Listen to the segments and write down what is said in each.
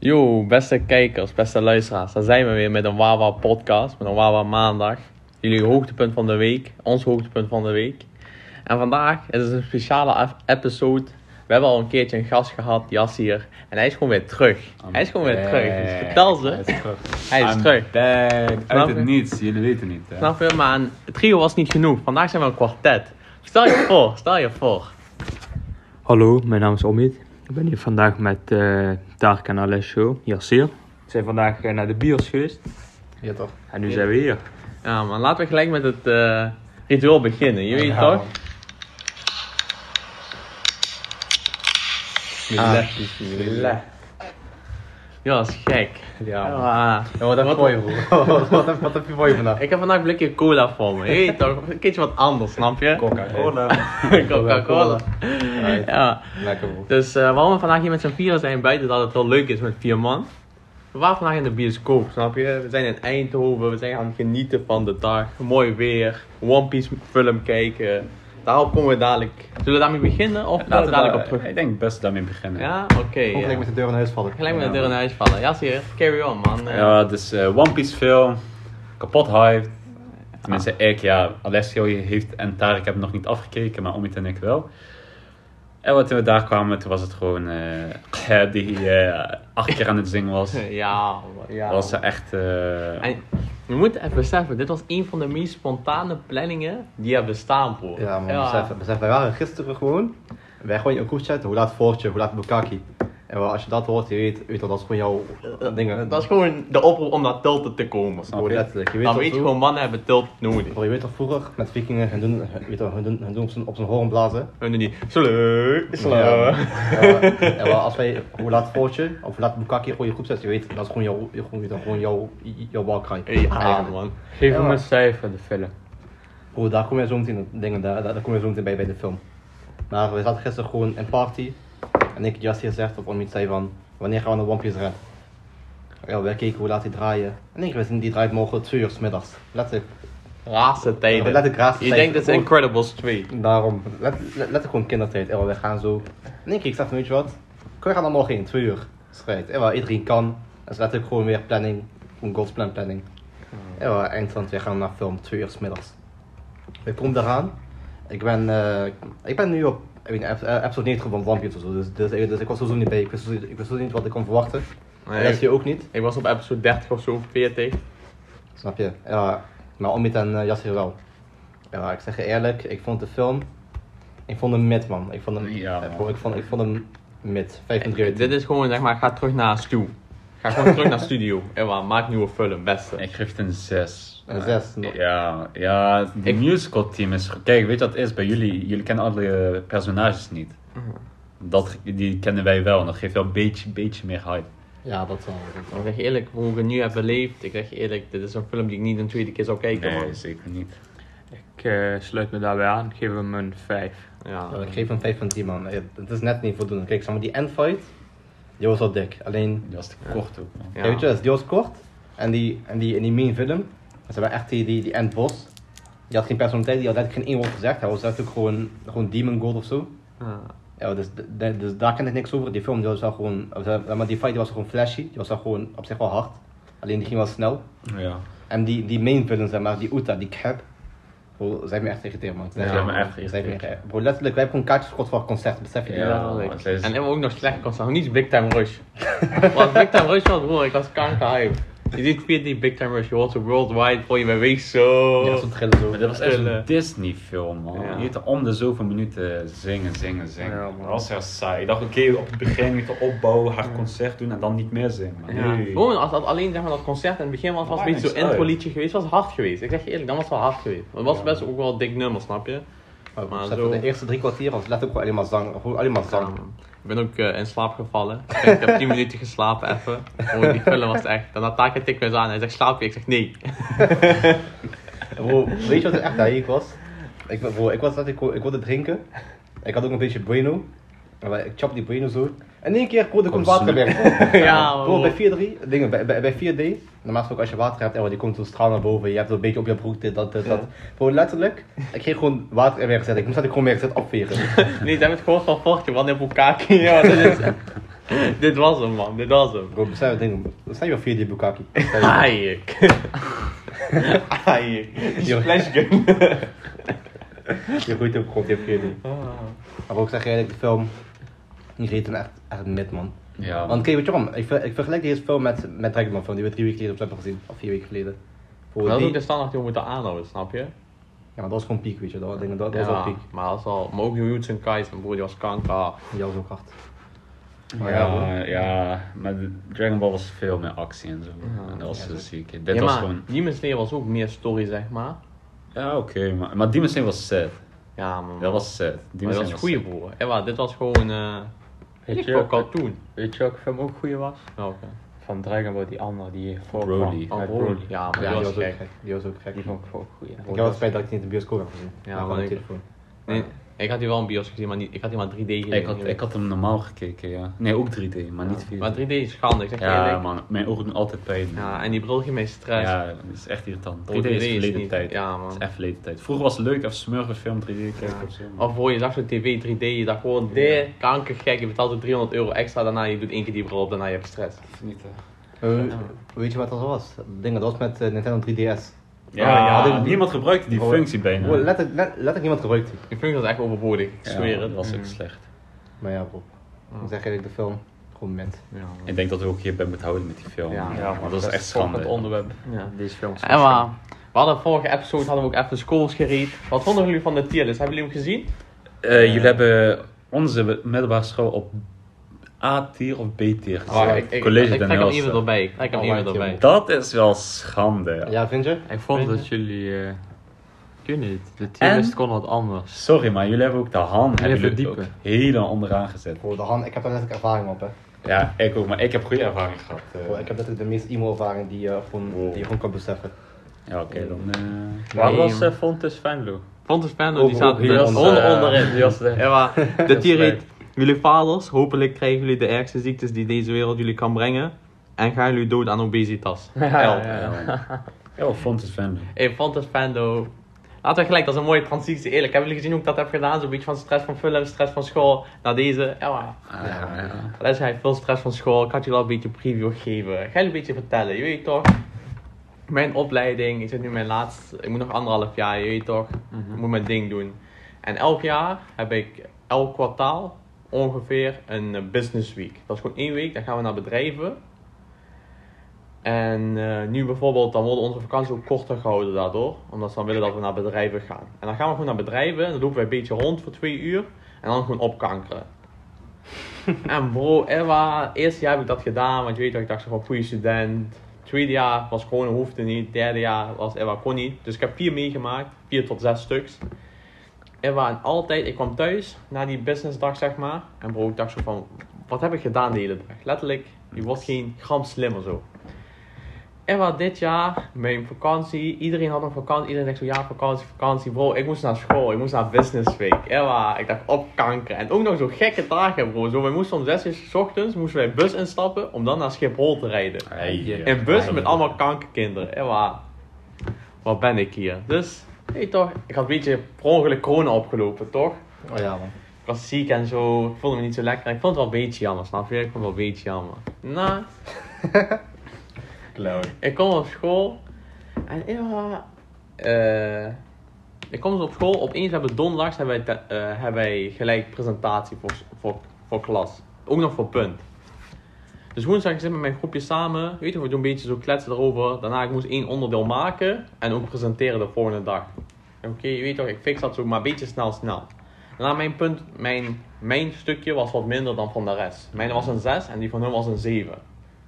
Yo, beste kijkers, beste luisteraars. Daar zijn we weer met een Wawa podcast, met een Wawa maandag. Jullie hoogtepunt van de week, ons hoogtepunt van de week. En vandaag is het een speciale episode. We hebben al een keertje een gast gehad, Jas hier. En hij is gewoon weer terug. Hij is gewoon weer terug. Dus vertel ze. Hij is terug. Hij is I'm terug. back. Uit het niets, jullie weten niet. Hè? Snap je? Maar een trio was niet genoeg. Vandaag zijn we een kwartet. Stel je voor, stel je voor. Hallo, mijn naam is Omid. Ik ben hier vandaag met eh Dark en Alessio, Yassir. We zijn vandaag eh, naar de bios geweest Ja toch? en nu zijn we hier. Ja, maar laten we gelijk met het eh, ritueel beginnen. Je weet Ja, toch? man. Bismillah. Ja, dat is gek. Ja, man. Ja, Ja, wat heb je voor je, broer? Wat- wat heb- Wat heb je voor je vandaag? Ik heb vandaag een blikje cola voor me. Weet toch? Een keertje wat anders, snap je? Coca-Cola. Coca-Cola. Right. Ja. Lekker broer. Dus eh, waarom we vandaag hier met z'n vieren zijn, buiten dat het wel leuk is met vier man. We waren vandaag in de bioscoop, snap je? We zijn in Eindhoven, we zijn gaan genieten van de dag. Mooi weer, One Piece film kijken. Daarop komen we dadelijk. Zullen we daarmee beginnen of gaan we Laten we dadelijk op terug? Ik denk best daarmee beginnen. Ja, oké. Ja. gelijk met de deur in huis vallen. Gelijk met de Ja, deur in huis vallen. Ja, zie je. Carry on, man. Ja, dus eh, One Piece film. Kapot hyped. Tenminste, ik ja. Alessio heeft en Tarek hebben nog niet afgekeken, maar Omid en ik wel. En wat toen we daar kwamen, toen was het gewoon eh die eh, acht keer aan het zingen was. ja, ja. Dat was echt... eh, En we moeten even beseffen, dit was een van de meest spontane planningen die er bestaan, bro. Ja, man. Besef, besef, wij waren gisteren gewoon. Wij gewoon in een koers zetten. Hoe laat Voortje, hoe laat Bukaki. En wel, als je dat hoort, je weet, weet dat, dat is gewoon jouw eh, dingen. Dat is gewoon de oproep om naar Tilted te komen. snap je? letterlijk. Je weet Dan weet je gewoon, mannen hebben Tilted nodig. Bro, je weet toch vroeger met vikingen, hun doen, hun- weet toch, hun doen, hun doen op zijn- op zijn hoorn blazen. En dan die, slow, slow. Ja, ja, ja, maar als wij, hoe laat Voortje, of hoe laat Bukaki gewoon je groep zet, je weet, dat is gewoon jouw, je- gewoon, weet gewoon jouw, jouw. Ja, man. Geef Ja. hem een cijfer, de film. Bro, daar kom je zo meteen, dingen, daar, daar, daar kom je zo meteen bij bij de film. Maar we zaten gisteren gewoon in party. En ik just hier zegt, of Omid zei van, wanneer gaan we naar One Piece Red? Ja, wij keken hoe laat die draaien. En ik wist niet, die draait morgen twee uur 's middags. Letterlijk. Raarste tijden. Letterlijk raarste Je denkt het is Incredibles 2. Daarom, let, let, letterlijk gewoon kindertijd. Ja, we gaan zo. En ik, ik zeg van, weet je wat? We gaan dan morgen in, twee uur. Strijd. Ja, iedereen kan. Dat is letterlijk gewoon weer planning. Gewoon God's plan planning. Ja, eindstand, we gaan naar film, twee uur 's middags. Ik kom eraan. Ik ben, eh, ik ben nu op ik weet niet, ep- eh, episode 90 van One Piece of zo. Dus, dus, dus ik was sowieso niet bij. Ik wist, ik wist sowieso niet wat ik kon verwachten. Nee, En dat je ook niet. ik was op episode 30 of zo, 40. Snap je? Ja, maar Omid en uh, Yassir wel. Ja, ik zeg je eerlijk, ik vond de film. Ik vond hem mid, man. Ik vond hem. Ja, eh, man. ik, vond, ik vond hem mid. 5 en 3 uit Dit is gewoon, zeg maar, ga terug naar Stu. Ga gewoon terug naar studio. Ewa, maak nieuwe film, beste. ik geef het een 6. Een 6. Ja, ja, die Ik- musical team is... Kijk, weet je wat het is bij jullie? Jullie kennen alle personages niet. Mhm. Dat, die kennen wij wel en dat geeft wel een beetje, beetje meer hype. Ja, dat wel. Ik zeg je eerlijk, hoe ik het nu heb beleefd, ik zeg je eerlijk, dit is een film die ik niet een tweede keer zou kijken, man. Nee, zeker niet. Ik eh, sluit me daarbij aan, ik geef hem een 5. Ja. Ja, ik geef hem 5 van 10, man. Het is net niet voldoende. Kijk, zeg maar, die endfight. Die was wel dik. Alleen, Die was te kort ook, man. Ja. ja. weet je, wel, die was kort. En die, en die in die main film. Ze hebben echt die, die, die endboss. Die had geen personaliteit, die had letterlijk geen één woord gezegd. Hij was letterlijk gewoon, gewoon demon god of zo. Ja. Ja, dus, de- de- dus daar ken ik niks over. Die film die was wel gewoon, eh, maar die fight die was gewoon flashy. Die was wel gewoon op zich wel hard. Alleen die ging wel snel. Ja. En die, die main villain, zeg maar, die Uta, die Cap. Bro, zij me echt irriteerd, man. Ja, zij me echt geïrriteerd. Bro, letterlijk, wij hebben gewoon kaartjes gekocht voor het concert, besef je? Ja, Ja, En hebben ook nog slecht concert. Niet Big Time Rush. Want Big Time Rush was broer, ik was kanker hype. Je ziet 4D Big Time Rush, je hoort zo worldwide, voor je week zo. Ja, zo trillen zo. Maar dit was echt een Disney film, man. Ja. Je hebt om de zoveel minuten zingen, zingen, zingen. Ja, man. dat was heel saai. Ik dacht, oké, op het begin moet je opbouwen, hard concert doen en dan niet meer zingen. Maar Ja. nee. Gewoon als dat alleen zeg maar, dat concert in het begin was, was een beetje zo'n intro liedje geweest, was hard geweest. Ik zeg je eerlijk, dan was het wel hard geweest. Het was Ja. best ook wel een dik nummer, snap je? Maar zo- de eerste drie kwartier was letterlijk gewoon alleen maar zang. Gewoon alleen maar Ja, zang. Ik ben ook eh, in slaap gevallen. Ik, ik heb 10 minuten geslapen even. Oh, die film was echt. Daarna Taka tikt me eens aan. Hij zegt slaap je? Ik zeg nee. Weet je wat er echt ik was? Ik, ik was dat ik, ik wilde drinken. Ik had ook een beetje bueno. Maar ik chop die bueno zo. En in één keer bro, er komt Komt water weg. Ja, Bro, bij 4-3, dingen, bij, bij, bij 4D, normaal gesproken als je water hebt, oh, die komt zo straal naar boven, je hebt het een beetje op je broek, dit, dat, dit, dat. Bro, letterlijk, ik ging gewoon water er weer zetten. Ik moest dat ik gewoon weer gezet opveren. Nee, ze hebben het gehoord van Fortje, wat in Bukaki. Ja, dat is... dit was hem, man. Dit was hem. Bro, bestel je dingen. Bestel je wel 4D Bukaki. Hayek. Hayek. Die splash gun. Je groeit ook gewoon tip 4D. Ah. Maar ook zeg je eigenlijk de film. Die reed toen echt, echt mid man. Ja, Want kijk, weet je waarom? Ik, ver- ik vergelijk deze film met, met Dragon Ball film die we drie weken geleden op hebben gezien. Of vier weken geleden. Voor Maar dat is die, ook de standaard die we moeten aanhouden, snap je? Ja, maar dat was gewoon piek, weet je. Dat, dat, dat was ja, wel piek. maar dat is al... Maar ook Jujutsu Kaisen, broer, die was kanker. Die was ook hard. maar ja, ja, maar de Dragon Ball was veel meer actie en zo. Ja. en dat was Ja, ziek. Dit ja, was maar gewoon... Demon Slayer was ook meer story, zeg maar. Ja, oké, maar, maar Demon Slayer was sad. Ja, man. Dat was sad. Maar Demon dat was Slayer goeie, broer. Ja, maar dit was gewoon... eh Weet je ook- cartoon. Weet je welke film ook goed was? Welke? Van Dragon Ball, die andere, die voor Brody. Oh. Brody. Ja, maar Ja, die die was was ook gek. Die was ook gek. Die vond ik ook goed, ja. Ik heb wel spijt dat ik die in de bioscoop heb gezien. Ja, maar ik- telefoon. Nee, ik had die wel een bios gezien, maar niet, ik had die maar 3D gezien. Ik had, ik had hem normaal gekeken, ja. Nee, ook 3D, maar niet 4D. Maar 3D is schande, ik zeg je ja, eerlijk. man, mijn ogen doen altijd pijn. Ja, en die bril geeft mij stress. Ja, dat is echt irritant. 3D, 3D is is verleden niet- tijd. ja, Dat man. is echt verleden tijd. Vroeger was het leuk, even smurfen film 3D kijken Ja. of zo. Of voor je zag zo'n tv 3D, je dacht gewoon, de kankergek, je betaalt er 300 euro extra, daarna je doet één keer die bril op, daarna je hebt stress. Niet, Eh, Weet je wat dat was? Dingen, dat was met eh, Nintendo 3DS. Ja, Ah, ja. ja, niemand gebruikte die Oh. functie bijna. Bro, letterlijk, let- letterlijk niemand gebruikt die. Ik vind dat echt overbodig, ik Ja, zweer dat het. was ook Mm. slecht. Maar ja, bro. Ik zeg eigenlijk de film. Gewoon met. Ik denk dat we ook hierbij moeten houden met die film. Ja, maar dat is echt schande. onderwerp. Ja. Deze film is En maar, we hadden vorige episode hadden we ook even schools gereed. Wat vonden jullie van de tierlist? Hebben jullie hem gezien? Eh, jullie hebben onze middelbare school op A-tier of B-tier gezet. Ah, ik, ik, College ik trek hem Helder. even erbij. Ik hem Oh, erbij. Dat is wel schande. Ja. Ja, vind je? Ik vond je? dat jullie... eh ik weet niet, de tierlist kon wat anders. Sorry, maar jullie hebben ook de Han hebben jullie ook helemaal onderaan gezet. Bro, de hand, ik heb daar letterlijk ervaring op, hè. Ja, ik ook, maar ik heb goede ervaring gehad. eh. Bro, ik heb letterlijk de meest emo-ervaring die, je gewoon, Wow. die je gewoon kan beseffen. Ja, oké, dan... eh, Waar Nee, was uh, Fontes Venlo? Fontes Ook- die staat onder, onder, eh, onderin. die was er. Ja, maar de tier. Jullie vaders, hopelijk krijgen jullie de ergste ziektes die deze wereld jullie kan brengen. En gaan jullie dood aan obesitas. Ja, ja. Ja, oh, Fontes Venlo. Hey, Fontes Pando. Laten we gelijk, dat is een mooie transitie. Eerlijk, hebben jullie gezien hoe ik dat heb gedaan? Zo'n beetje van stress van vullen, stress van school naar deze. Ja. Ah, ja, ja. Hij veel stress van school. Ik had jullie al een beetje preview gegeven. Ik ga jullie een beetje vertellen. Je weet toch, mijn opleiding, ik zit nu mijn laatste, ik moet nog anderhalf jaar, je weet toch, ik moet mijn ding doen. En elk jaar heb ik elk kwartaal ongeveer een eh, business week. Dat is gewoon één week, dan gaan we naar bedrijven. En eh, nu bijvoorbeeld, dan worden onze vakanties ook korter gehouden daardoor. Omdat ze dan willen dat we naar bedrijven gaan. En dan gaan we gewoon naar bedrijven, dan lopen wij een beetje rond voor twee uur. En dan gewoon opkankeren. en bro, Ewa, eerste jaar heb ik dat gedaan, want je weet toch, ik dacht zo van goede student. Tweede jaar was gewoon, hoefde niet. Derde jaar was Ewa kon niet. Dus ik heb vier meegemaakt, vier tot zes stuks. Ewa, en altijd, ik kwam thuis na die businessdag zeg maar. En bro, ik dacht zo van, wat heb ik gedaan de hele dag? Letterlijk, je wordt geen gram slimmer zo. En wat dit jaar, mijn vakantie, iedereen had een vakantie, iedereen zegt zo ja vakantie, vakantie. Bro, ik moest naar school, ik moest naar business week. Ik dacht op kanker. En ook nog zo gekke dagen bro. Zo, wij moesten om 6 uur 's ochtends, moesten wij bus instappen om dan naar Schiphol te rijden. Hey. In bus met allemaal kankerkinderen. En wat, wat ben ik hier? Dus, weet toch, ik had een beetje per ongeluk corona opgelopen, toch? Oh ja, man. Ik was ziek en zo, ik voelde me niet zo lekker. Ik vond het wel een beetje jammer, snap je? Ik vond het wel een beetje jammer. Nou, Klauw. ik kom op school en ja, eh, ik kom dus op school. Opeens hebben we donderdags hebben wij, te- eh, hebben wij gelijk presentatie voor, voor, voor klas. Ook nog voor punt. Dus woensdag ik zit met mijn groepje samen. Weet je, we doen een beetje zo kletsen erover. Daarna ik moest één onderdeel maken en ook presenteren de volgende dag. Oké, je weet toch, ik fix dat zo maar een beetje snel snel. Daarna mijn punt, mijn, mijn stukje was wat minder dan van de rest. Mijn was een 6 en die van hun was een 7.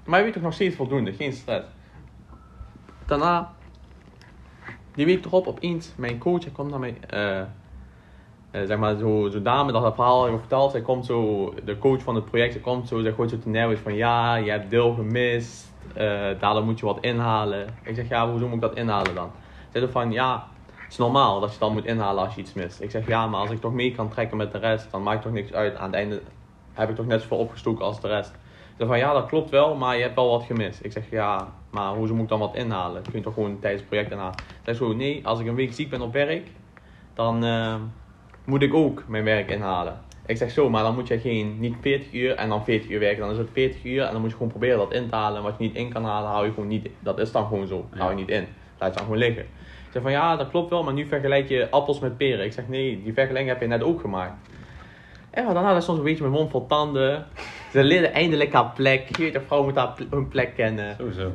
Maar je weet toch nog steeds voldoende, geen stress. Daarna, die week erop, opeens, mijn coach komt naar mij, eh, eh, zeg maar, zo, zo dame dat het verhaal heeft verteld. Zij komt zo, de coach van het project, komt zo, zij gooit zo te nerveus van, ja, je hebt deel gemist, eh daardoor moet je wat inhalen. Ik zeg, ja, hoezo moet ik dat inhalen dan? Zij zei van, ja, het is normaal dat je dan moet inhalen als je iets mist. Ik zeg, ja, maar als ik toch mee kan trekken met de rest, dan maakt toch niks uit. Aan het einde heb ik toch net zoveel opgestoken als de rest. Ze van ja, dat klopt wel, maar je hebt wel wat gemist. Ik zeg ja, maar hoezo moet ik dan wat inhalen? Kun je toch gewoon tijdens het project inhalen? Zij zo nee, als ik een week ziek ben op werk, dan eh, moet ik ook mijn werk inhalen. Ik zeg zo, maar dan moet je geen, niet 40 uur en dan 40 uur werken. Dan is het 40 uur en dan moet je gewoon proberen dat in te halen. En wat je niet in kan halen, hou je gewoon niet Dat is dan gewoon zo. Hou je niet in. Laat je dan gewoon liggen. Ik zeg van ja, dat klopt wel, maar nu vergelijk je appels met peren. Ik zeg nee, die vergelijking heb je net ook gemaakt. En wat daarna is soms een beetje mijn mond vol tanden. Ze leren eindelijk haar plek. Je weet, een vrouw moet haar hun plek kennen. Sowieso.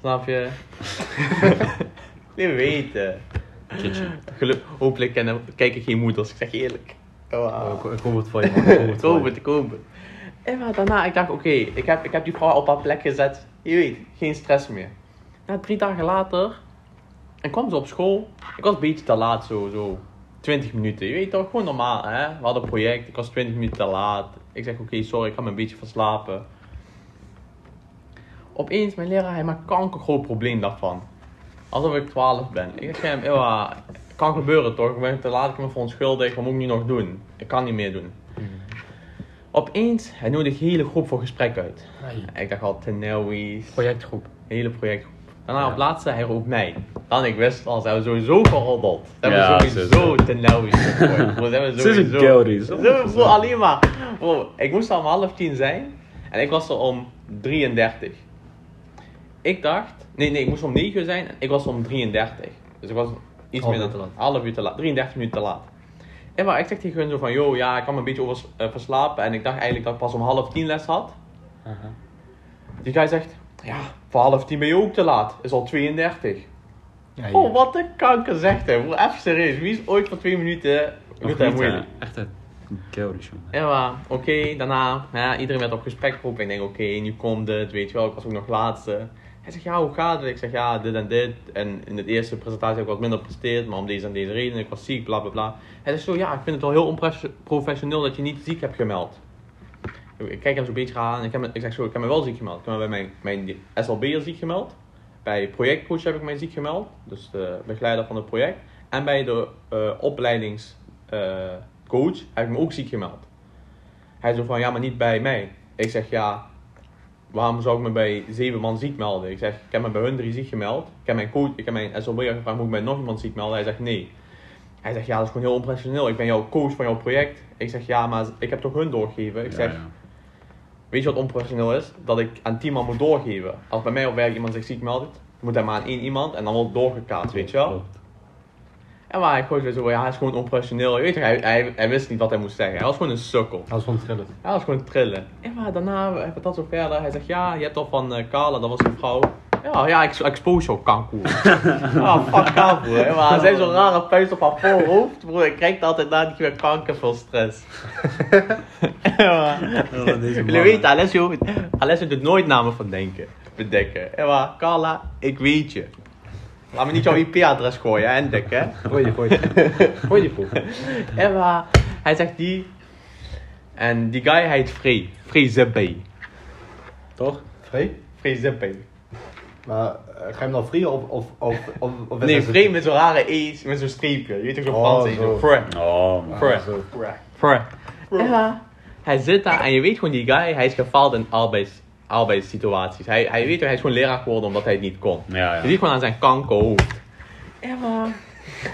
Snap je? Nee, weten. Kitchen. Geluk, hopelijk kennen, kijken geen moeders, ik zeg eerlijk. Oh, Wow. ik, ik hoop het voor je. Ik hoop het je. te kopen. En maar daarna, ik dacht, oké, ik, heb, ik heb die vrouw op haar plek gezet. Je weet, geen stress meer. Na drie dagen later, en kwam ze op school. Ik was een beetje te laat, zo, zo 20 minuten. Je weet toch, gewoon normaal, hè. We hadden een project, ik was 20 minuten te laat. Ik zeg, oké, sorry, ik ga me een beetje verslapen. Opeens, mijn leraar, hij maakt kankergroot probleem daarvan. Alsof ik 12 ben. Ik zeg hem, "Ewa, kan gebeuren toch? Ik ben te laat, ik ben verontschuldigd, wat moet ik nu nog doen? Ik kan niet meer doen. Opeens, hij nodigt de hele groep voor gesprek uit. Ik dacht al, Tenewi's, Projectgroep. hele projectgroep. Daarna Ja. op het laatste, hij roept mij. Dan ik wist al, ze hebben sowieso geroddeld. Ze hebben Ja, sowieso sowieso. Tenewi's gegooid. Ze hebben Ze sowieso... Bro, alleen maar. Bro, ik moest al om half tien zijn. En ik was er om 33. Ik dacht... Nee, nee, ik moest om 9 uur zijn. En ik was om 33. Dus ik was iets Half meer dan te laat. half uur te laat. 33 minuten te laat. En maar ik zeg tegen hun zo van... Yo, ja, ik kan me een beetje over eh, verslapen. En ik dacht eigenlijk dat ik pas om half tien les had. Die guy zegt... Ja, voor half tien ben je ook te laat. Is al 32. Ja, Oh, wat een kanker zegt hij. Even serieus. Wie is ooit voor twee minuten... Nog Doet hij niet, moeilijk. Echt een. Ja, maar oké, daarna, ja, iedereen werd op gesprek geroepen. Ik denk, oké, nu komt het, weet je wel, ik was ook nog laatste. Hij zegt, ja, hoe gaat het? Ik zeg, ja, dit en dit. En in de eerste presentatie heb ik wat minder gepresteerd, maar om deze en deze reden. Ik was ziek, bla bla bla. Hij zegt zo, ja, ik vind het wel heel onprofessioneel dat je niet ziek hebt gemeld. Ik kijk hem zo'n beetje aan. Ik, heb ik zeg zo, ik heb me wel ziek gemeld. Ik heb me bij mijn, mijn SLB'er ziek gemeld. Bij projectcoach heb ik mij ziek gemeld. Dus de begeleider van het project. En bij de eh opleidingscoach heb ik me ook ziek gemeld. Hij zo van, ja, maar niet bij mij. Ik zeg, ja, waarom zou ik me bij zeven man ziek melden? Ik zeg, ik heb me bij hun drie ziek gemeld. Ik heb mijn, coach, ik heb mijn SLB'er gevraagd, moet ik bij nog iemand ziek melden? Hij zegt, nee. Hij zegt, ja, dat is gewoon heel onprofessioneel. Ik ben jouw coach van jouw project. Ik zeg, ja, maar ik heb toch hun doorgegeven? Ik Ja, zeg, ja. Weet je wat onprofessioneel is? Dat ik aan tien man moet doorgeven. Als bij mij op werk iemand zich ziek meldt, moet hij maar aan één iemand en dan wordt het doorgekaatst, weet je wel? En maar hij weer zo, ja, hij is gewoon onprofessioneel. Je weet toch, hij, hij, hij wist niet wat hij moest zeggen. Hij was gewoon een sukkel. Dat was gewoon trillen. Hij was gewoon trillen. En maar daarna hebben we dat zo verder. Hij zegt, ja, je hebt al van eh Carla, dat was een vrouw. Ja, ja, ik expose jou, kankoer. ah, fuck af, broer. Ja, Maar hij zei zo'n rare puist op haar voorhoofd, broer. Ik krijg altijd na die keer kanker van stress. ja. Jullie weten, Alessio, Alessio doet nooit namen van denken, bedenken. Ja, maar Carla, ik weet je. Laat me niet jouw IP-adres gooien, hè, en Dick, hè. Gooi die, gooi die. Gooi die, maar hij zegt die. En die guy, heet Frey. Frey Zippé. Toch? Free? Frey Zippé. Maar eh, ga je hem dan free of... of, of, of, of Nee, Frey met zo'n rare E's, met zo'n streepje. Je weet toch zo'n Oh, Frans E, zo. Oh, man. Frey. zo. Frey. Ja, hij zit daar en je weet gewoon die guy, hij is gefaald in arbeids, arbeidssituaties. Hij, hij weet toch, hij is gewoon leraar geworden omdat hij het niet kon. Ja, Je ja. ziet gewoon aan zijn kankerhoofd. Ja, maar...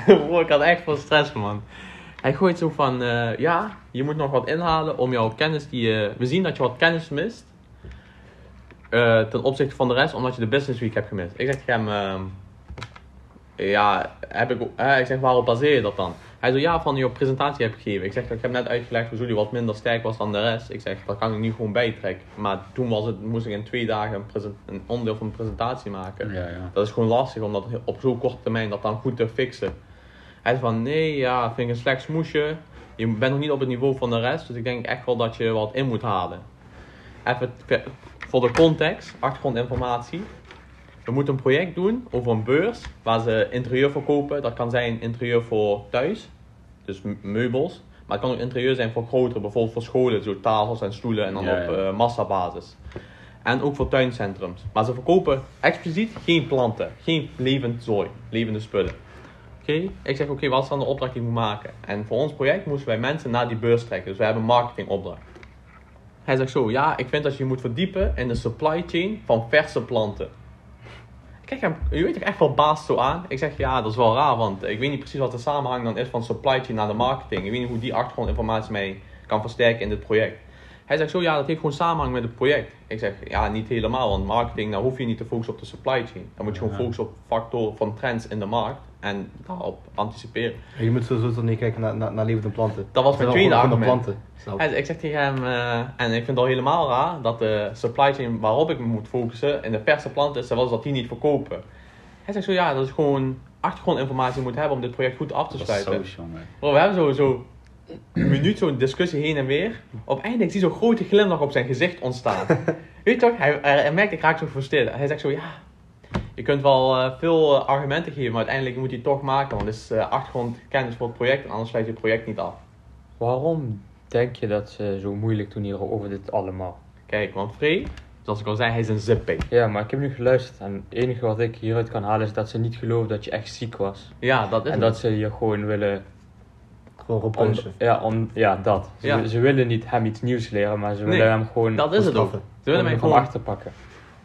Bro, ik had echt veel stress, man. Hij gooit zo van, eh, ja, je moet nog wat inhalen om jouw kennis die je... We zien dat je wat kennis mist. eh, ten opzichte van de rest, omdat je de business week hebt gemist. Ik zeg tegen hem, ehm, ja, heb ik, eh, ik zeg, waarop baseer je dat dan? Hij zo, ja, van je presentatie heb gegeven. Ik zeg, ik heb net uitgelegd hoe Zully wat minder sterk was dan de rest. Ik zeg, dat kan ik nu gewoon bijtrekken. Maar toen was het, moest ik in twee dagen een, present- een onderdeel van een presentatie maken. Ja, ja. Dat is gewoon lastig om dat op zo'n korte termijn dat dan goed te fixen. Hij zei van nee, ja, vind ik een slecht smoesje. Je bent nog niet op het niveau van de rest, dus ik denk echt wel dat je wat in moet halen. Even voor de context, achtergrondinformatie. We moeten een project doen over een beurs waar ze interieur verkopen. Dat kan zijn interieur voor thuis, dus meubels. Maar het kan ook interieur zijn voor grotere, bijvoorbeeld voor scholen, zo tafels en stoelen en dan Ja, op eh, massabasis. En ook voor tuincentrums. Maar ze verkopen expliciet geen planten, geen levend zooi, levende spullen. Oké, ik zeg oké, wat is dan de opdracht die ik moet maken? En voor ons project moesten wij mensen naar die beurs trekken. Dus wij hebben een marketingopdracht. Hij zegt zo, ja, ik vind dat je moet verdiepen in de supply chain van verse planten. Kijk hem, je weet toch echt verbaasd zo aan? Ik zeg ja, dat is wel raar, want ik weet niet precies wat de samenhang dan is van supply chain naar de marketing. Ik weet niet hoe die achtergrondinformatie mij kan versterken in dit project. Hij zegt zo, ja, dat heeft gewoon samenhang met het project. Ik zeg, ja, niet helemaal, want marketing, daar hoef je niet te focussen op de supply chain. Dan moet je gewoon focussen op factoren van trends in de markt en daarop anticiperen. Je moet sowieso niet kijken naar, naar, naar levende planten. Dat was mijn tweede argument. planten. Ik zeg tegen hem, eh, en ik vind het al helemaal raar, dat de supply chain waarop ik me moet focussen in de verse planten is, zoals dat die niet verkopen. Hij zegt zo, ja, dat is gewoon achtergrondinformatie moet hebben om dit project goed af te Dat is sluiten. zo jongen. Bro, we hebben zo een minuut zo'n discussie heen en weer. Op einde ik zie zo'n grote glimlach op zijn gezicht ontstaan. Weet je toch, hij, hij, hij merkt ik raak zo gefrustreerd. Hij zegt zo, ja, je kunt wel eh, veel eh, argumenten geven, maar uiteindelijk moet je het toch maken. Want het is eh, achtergrondkennis voor het project en anders sluit je het project niet af. Waarom denk je dat ze zo moeilijk doen hier over dit allemaal? Kijk, want Free, zoals ik al zei, hij is een zipping. Ja, maar ik heb nu geluisterd en het enige wat ik hieruit kan halen is dat ze niet geloven dat je echt ziek was. Ja, dat is En het. dat ze je gewoon willen... Gewoon On, repulsen. ja, on, ja, dat. Ze, Ja. ze willen niet hem iets nieuws leren, maar ze willen Nee, hem gewoon Dat is het ook. Ze willen mij van gewoon achter pakken.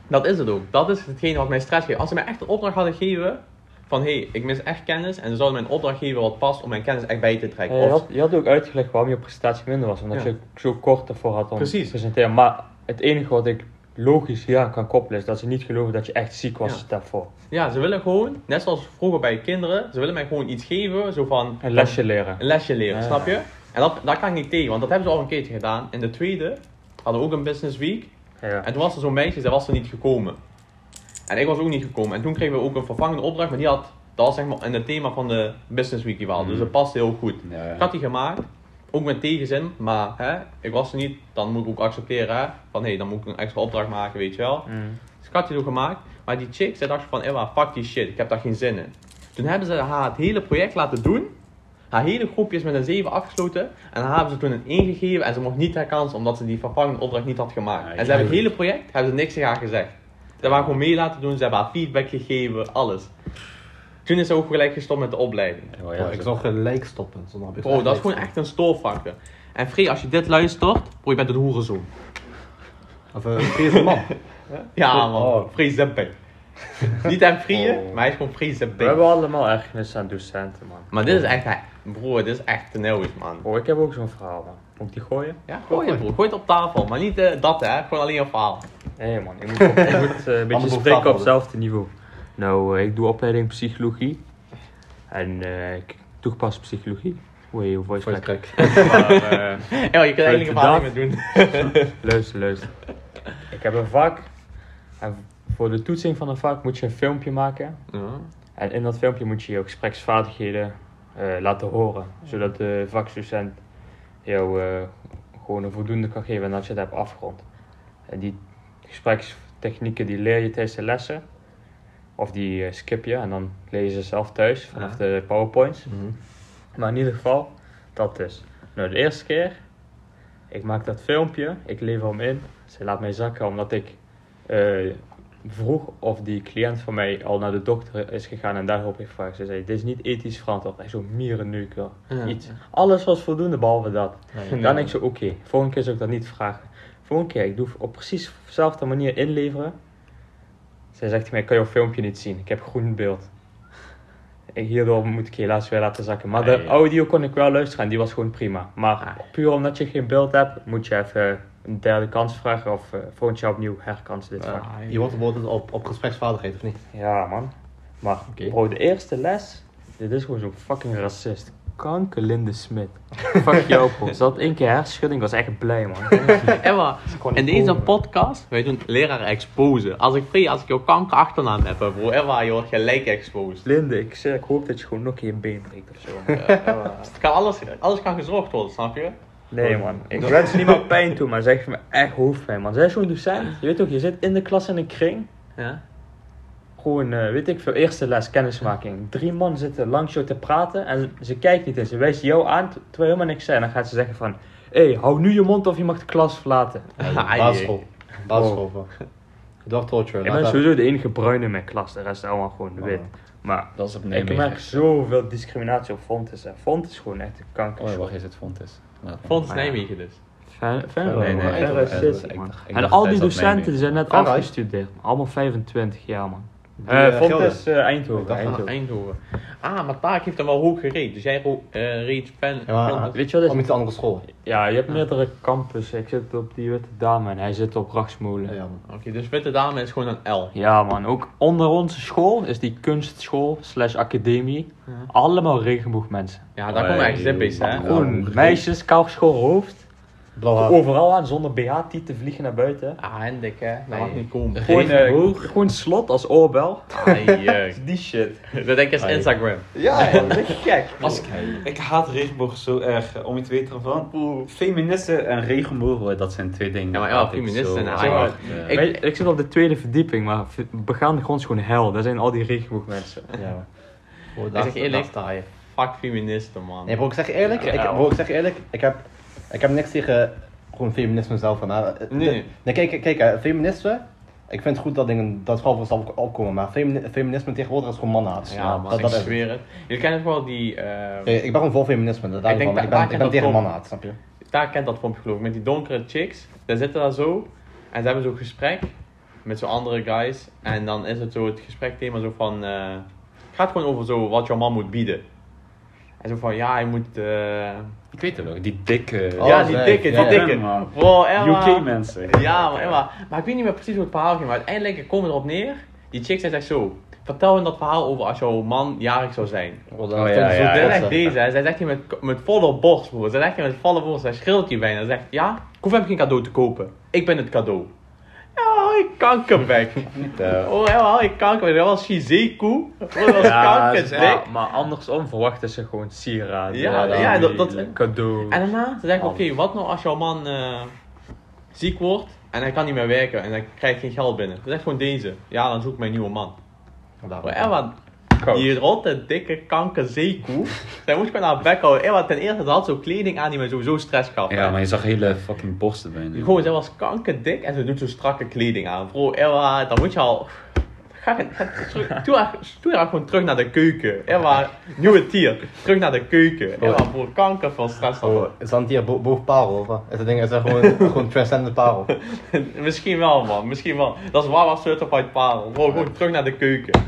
Dat is het ook. Dat is hetgene wat mij stress geeft. Als ze mij echt een opdracht hadden gegeven van hé, hey, ik mis echt kennis en ze zouden mij een opdracht geven wat past om mijn kennis echt bij te trekken. Ja, je, Of- had, je had ook uitgelegd waarom je presentatie minder was, omdat Ja. je zo kort ervoor had om Precies. te presenteren. Maar het enige wat ik logisch aan kan koppelen is dat ze niet geloven dat je echt ziek was Ja. daarvoor. Ja, ze willen gewoon, net zoals vroeger bij kinderen, ze willen mij gewoon iets geven, zo van... Een lesje leren. Een lesje leren, Ja. snap je? En dat, daar kan ik niet tegen, want dat hebben ze al een keertje gedaan. In de tweede hadden we ook een business week. Ja. En toen was er zo'n meisje, zij was er niet gekomen. En ik was ook niet gekomen. En toen kregen we ook een vervangende opdracht, maar die had, dat was zeg maar in het thema van de business week die we hadden. Dus dat past heel goed. Ja, ja. Ik had die gemaakt, ook met tegenzin, maar hè, ik was er niet, dan moet ik ook accepteren hè, van hé, hey, dan moet ik een extra opdracht maken, weet je wel. Mm. Dus ik had die zo gemaakt, maar die chick, zij dacht van, Ewa, fuck die shit, ik heb daar geen zin in. Toen hebben ze haar het hele project laten doen, haar hele groepje is met een 7 afgesloten, en haar hebben ze toen een 1 gegeven en ze mocht niet herkansen omdat ze die vervangende opdracht niet had gemaakt. Ja, en ze hebben het hele project, hebben ze niks tegen haar gezegd. Ze hebben haar gewoon mee laten doen, ze hebben haar feedback gegeven, alles. Toen is ze ook gelijk gestopt met de opleiding. Oh, ja, Oh, ik zou gelijk stoppen. Bro, dat is gewoon echt een stoorvakker. En Free, als je dit luistert, bro, je bent een hoerenzoon. Of een vreemde man. Ja man, Oh. Free Zipping. Niet hem Free, Oh. maar hij is gewoon Free We Zipping. hebben allemaal ergernis aan docenten, man. Maar dit is echt, broer, dit is echt te nieuws, man. Oh, ik heb ook zo'n verhaal, man. Moet ik die gooien? Ja, gooi het, broer. Gooi het op tafel. Maar niet eh, dat, hè. Gewoon alleen een verhaal. Nee, man. Ik moet, op- ik moet eh, een beetje spreken op hetzelfde niveau. Nou, eh, ik doe opleiding psychologie. En eh, ik toegepaste psychologie. Oei, hoe voice Voice crack. Maar, eh, Ja, je kunt eigenlijk een verhaal niet meer doen. luister, luister. Ik heb een vak. En voor de toetsing van een vak moet je een filmpje maken. Ja. En in dat filmpje moet je je gespreksvaardigheden eh, laten horen. Zodat de vakdocent jou eh, gewoon een voldoende kan geven en dat je het hebt afgerond. En die gesprekstechnieken die leer je tijdens de lessen. Of die eh, skip je en dan leer je ze zelf thuis vanaf Ja. de powerpoints. Mhm. Maar in ieder geval, dat dus. Nou, de eerste keer, ik maak dat filmpje, ik lever hem in. Ze laat mij zakken omdat ik eh, vroeg of die cliënt van mij al naar de dokter is gegaan en daarop heeft gevraagd. Ze zei, dit is niet ethisch verantwoord. Hij zo Ja. iets. Alles was voldoende behalve dat. Dan denk ik zo, oké, volgende keer zou ik dat niet vragen. Volgende keer, ik doe op precies dezelfde manier inleveren. Zij zegt tegen mij, kan je jouw filmpje niet zien? Ik heb groen beeld. En hierdoor moet ik helaas weer laten zakken. Maar de audio kon ik wel luisteren en die was gewoon prima. Maar Ah. puur omdat je geen beeld hebt, moet je even een derde kans vragen of eh volgend jaar opnieuw herkansen dit vak. Je wordt bijvoorbeeld op, op gespreksvaardigheid, of niet? Ja man. Maar Oké. bro, de eerste les, dit is gewoon zo'n fucking racist. Kanker Linde Smit. Fuck jou bro. Ze had één keer hersenschudding, ik was echt blij man. Emma, in deze komen. podcast, wij doen leraar exposen. Als ik Free, als ik jouw kanker achternaam heb, bro, Emma, je wordt gelijk exposed. Linde, ik, zeg, ik hoop dat je gewoon nog je been breekt of zo. Het kan alles, alles kan gezorgd worden, snap je? Nee man, ik wens niemand pijn toe, maar zeg me echt hoofdpijn man. Zij is zo'n docent, je weet toch, je zit in de klas in een kring. Ja. Gewoon, eh, weet ik veel, eerste les kennismaking. Drie man zitten langs jou te praten en ze kijkt niet en ze wijst jou aan terwijl helemaal niks zei. En dan gaat ze zeggen van, hé, hey, hou nu je mond of je mag de klas verlaten. Ah, Basisschool. Basisschool. Dog torture. Ik ben dat- sowieso de enige bruine in mijn klas, de rest allemaal gewoon Oh. wit. Maar Dat is op ik merk zoveel discriminatie op Fontes. En Fontes is gewoon echt een kanker. Oh, wacht, is het Fontes? Ja. Nijmegen dus. Fijn, fijn, En al die docenten zijn net afgestudeerd. Allemaal 25 jaar, man. Fontes. Ik dacht Van Eindhoven. Eindhoven. Ah, maar Taak heeft hem wel hoog gereden. Dus jij eh, reed fan. Ja, Weet je wat Om is? iets andere school. Ja, je hebt meerdere campus. Ik zit op die Witte Dame en hij zit op Rachtsmolen. Ja, man. Oké, dus Witte Dame is gewoon een L. Ja man, ook onder onze school is die kunstschool slash academie. Ja. Allemaal regenboogmensen. Ja, daar komen echt zippies, hè. Ja. Gewoon meisjes, geschoren hoofd. Overal aan zonder BH-tieten vliegen naar buiten. Ah, Hendrik, hè. Dat Nee. mag niet komen. Gewoon, Regenboog. gewoon slot als oorbel. Ai, eh, Die shit. Dat denk ik is Ai. Instagram. Ja, dat is gek. Als ik, ik haat regenboog zo erg, eh, om je te weten ervan. Feministen en regenbogen, dat zijn twee dingen. Ja, maar ja, feministen zo en. Ik- Ik, ik zit op de tweede verdieping, maar begaande grond is gewoon hel. Daar zijn al die regenboogmensen. Ja. Bro, Ik daar- zeg eerlijk, fuck feministen, man. Nee bro, ik zeg je eerlijk, Ja. ik, bro, ik zeg je eerlijk, ik heb, ik heb niks tegen gewoon feminisme zelf. Maar, eh, Nee, de- nee. nee kijk, kijk eh, feminisme, ik vind het goed dat dingen, dat voor zichzelf opkomen, maar femini- feminisme tegenwoordig is gewoon mannenhaat. Ja, man, dat, ik dat is zweer het. Kennen toch wel die... eh Kijk, ik ben gewoon vol feminisme, daar Ik denk van, dat- ik ben, ik kent ben dat tegen mannenhaat, snap je? daar kent dat filmpje geloof ik, met die donkere chicks. Daar zitten daar zo. En ze hebben zo'n gesprek met zo'n andere guys. En dan is het zo het gesprekthema zo van... eh, het gaat gewoon over zo wat jouw man moet bieden. En zo van, ja, hij moet... eh, Ik weet het wel, die dikke... Oh, ja, die dikke, die Ja, ja. dikke. man. Bro, Emma. UK mensen. Ja, maar, Emma, maar ik weet niet meer precies hoe het verhaal ging. Maar uiteindelijk komen we erop neer. Die chick zei echt zo... Vertel hem dat verhaal over als jouw man jarig zou zijn. Oh, ja, vind ik ja, hè. deze, hè. zij zegt hier met, met volle borst, bro. Zij zegt hier met volle borst, zij schreeuwt hier bijna. Zij zegt, ja, ik hoef hem geen cadeau te kopen. Ik ben het cadeau. Ja, ik kankerbek. Eh, Oh, ja, ik kankerbek. Dat was Shizeku. Dat was kankerdik. maar, maar andersom verwachten ze gewoon sieraden. Ja, ja, dat- dat- cadeau. En daarna, ze zegt, oké, wat nou als jouw man eh, ziek wordt en hij kan niet meer werken en hij krijgt geen geld binnen. Ze zegt gewoon deze. Ja, dan zoek ik mijn nieuwe man. Daarom. Maar Die rotte, dikke kankerzeekoe. zij moest gewoon haar bek houden. Ten eerste, ze had zo kleding aan die me sowieso stress gaf. ja, maar je zag hele fucking borsten bij nu. Gewoon, zij was kankerdik en ze doet zo strakke kleding aan. Bro, Emma, dan moet je al... Ga, ga terug, doe, haar, doe haar gewoon terug naar de keuken. Emma, nieuwe tier. Terug naar de keuken. Emma, bro, kanker van stress. Oh, is dat hier bo boven parel of wat? Is dat ding is dat gewoon, gewoon transcendent parel? Misschien wel, man. Misschien wel. Dat is waar was certified parel. Bro, gewoon terug naar de keuken.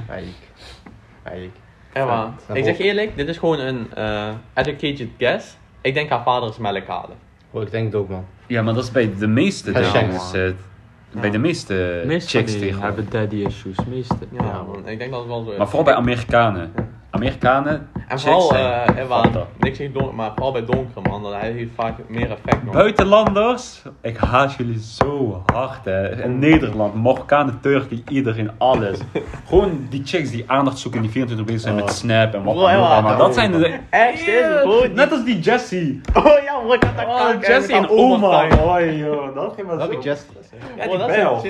Eigenlijk. Ja, ik zeg je eerlijk, dit is gewoon een eh, educated guess. Ik denk haar vader is melkhalen. Bro, ik denk het ook man. Ja, maar dat is bij de meeste dames. eh, bij de meeste chicks die tegenwoordig. hebben daddy issues, meeste. Ja, man. Ik denk dat het wel zo is. Maar vooral bij Amerikanen. Amerikanen, En vooral, eh fanta. niks tegen donker, maar vooral bij donkere man, hij heeft vaak meer effect nog. Buitenlanders, ik haat jullie zo hard hè. In Nederland, Marokkanen, Turken, iedereen, alles. Gewoon die chicks die aandacht zoeken, die 24 bezig zijn Oh. met Snap en wat dan ook ja, allemaal. Dat zijn de... Echt, is Net als die Jessie. Oh ja, bro, ik had dat Oh, Jessie en Oma. Oh joh, dat ging maar Welke zo. Jess? Ja, Bro, die dat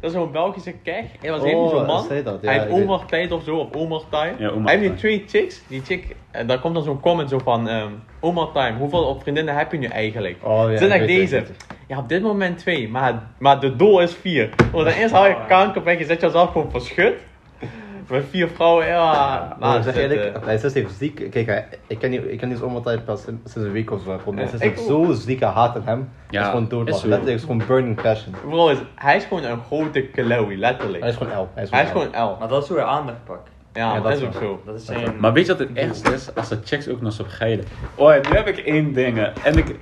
Dat is zo'n Belgische keg. Hij was Oh, helemaal zo'n man. zei dat, ja, hij heeft weet- Omertijd of zo, of. Ja, Omertime. Hij heeft nu twee chicks. Die chick, en daar komt dan zo'n comment zo van, um, Omertime, hoeveel op vriendinnen heb je nu eigenlijk? Oh ja. Zit ik echt deze. het. Ja, op dit moment twee, maar, maar de doel is vier. Want dan eerst hou je kanker weg, je zet jezelf gewoon verschut. Met vier vrouwen, ja. Nou, ik dat zeg eerlijk, eh, hij is even ziek. Kijk, hij- ik ken die, ik ken die zomertijd pas sinds een week of zo. Gewoon, Ja, Hij is zo zieke haat in hem. Ja, is gewoon is dood. zo. Letterlijk is gewoon burning passion. Bro, is, hij is gewoon een grote Chloe, letterlijk. Hij is gewoon L. Hij is Hij is gewoon L. Maar dat is hoe je aandacht pakt. Ja, Ja, dat, dat is ook zo. Dat is zijn... Maar weet je wat het ergste is? Als de chicks ook nog zo geilen. Oh, nu heb ik één ding. En ik, ik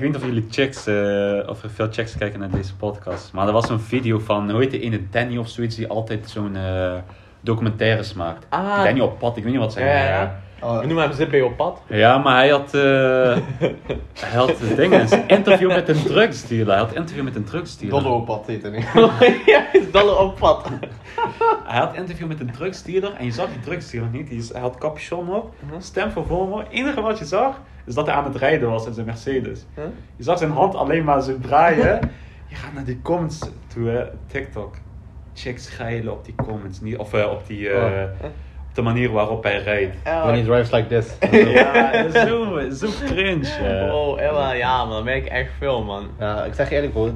weet niet of jullie chicks, eh, of veel chicks kijken naar deze podcast. Maar er was zo'n video van, hoe heet die ene Danny of zoiets, die altijd zo'n eh, documentaires maakt. Ah. Danny op pad, ik weet niet wat zijn. Ja, ja, ja. Oh, We noemen hem Zippy op pad. Ja, maar hij had, eh hij had dingen, een interview met een drugsdealer. Hij had een interview met een drugsdealer. Dolle op pad zitten. ja, is dollar op pad. Hij had een interview met een drugsdealer en je zag die drugsdealer niet. Die hij had capuchon op, Mhm. stem van Volvo. Het enige wat je zag, is dat hij aan het rijden was in zijn Mercedes. Huh? Je zag zijn hand alleen maar zo draaien. je gaat naar die comments toe, hè, TikTok. Chicks geilen op die comments. Niet, of eh, op, die, eh, op de manier waarop hij rijdt. When he drives like this. ja, zo, zo cringe. Oh, ja man, dat merk ik echt veel man. Ja, ik zeg je eerlijk bro.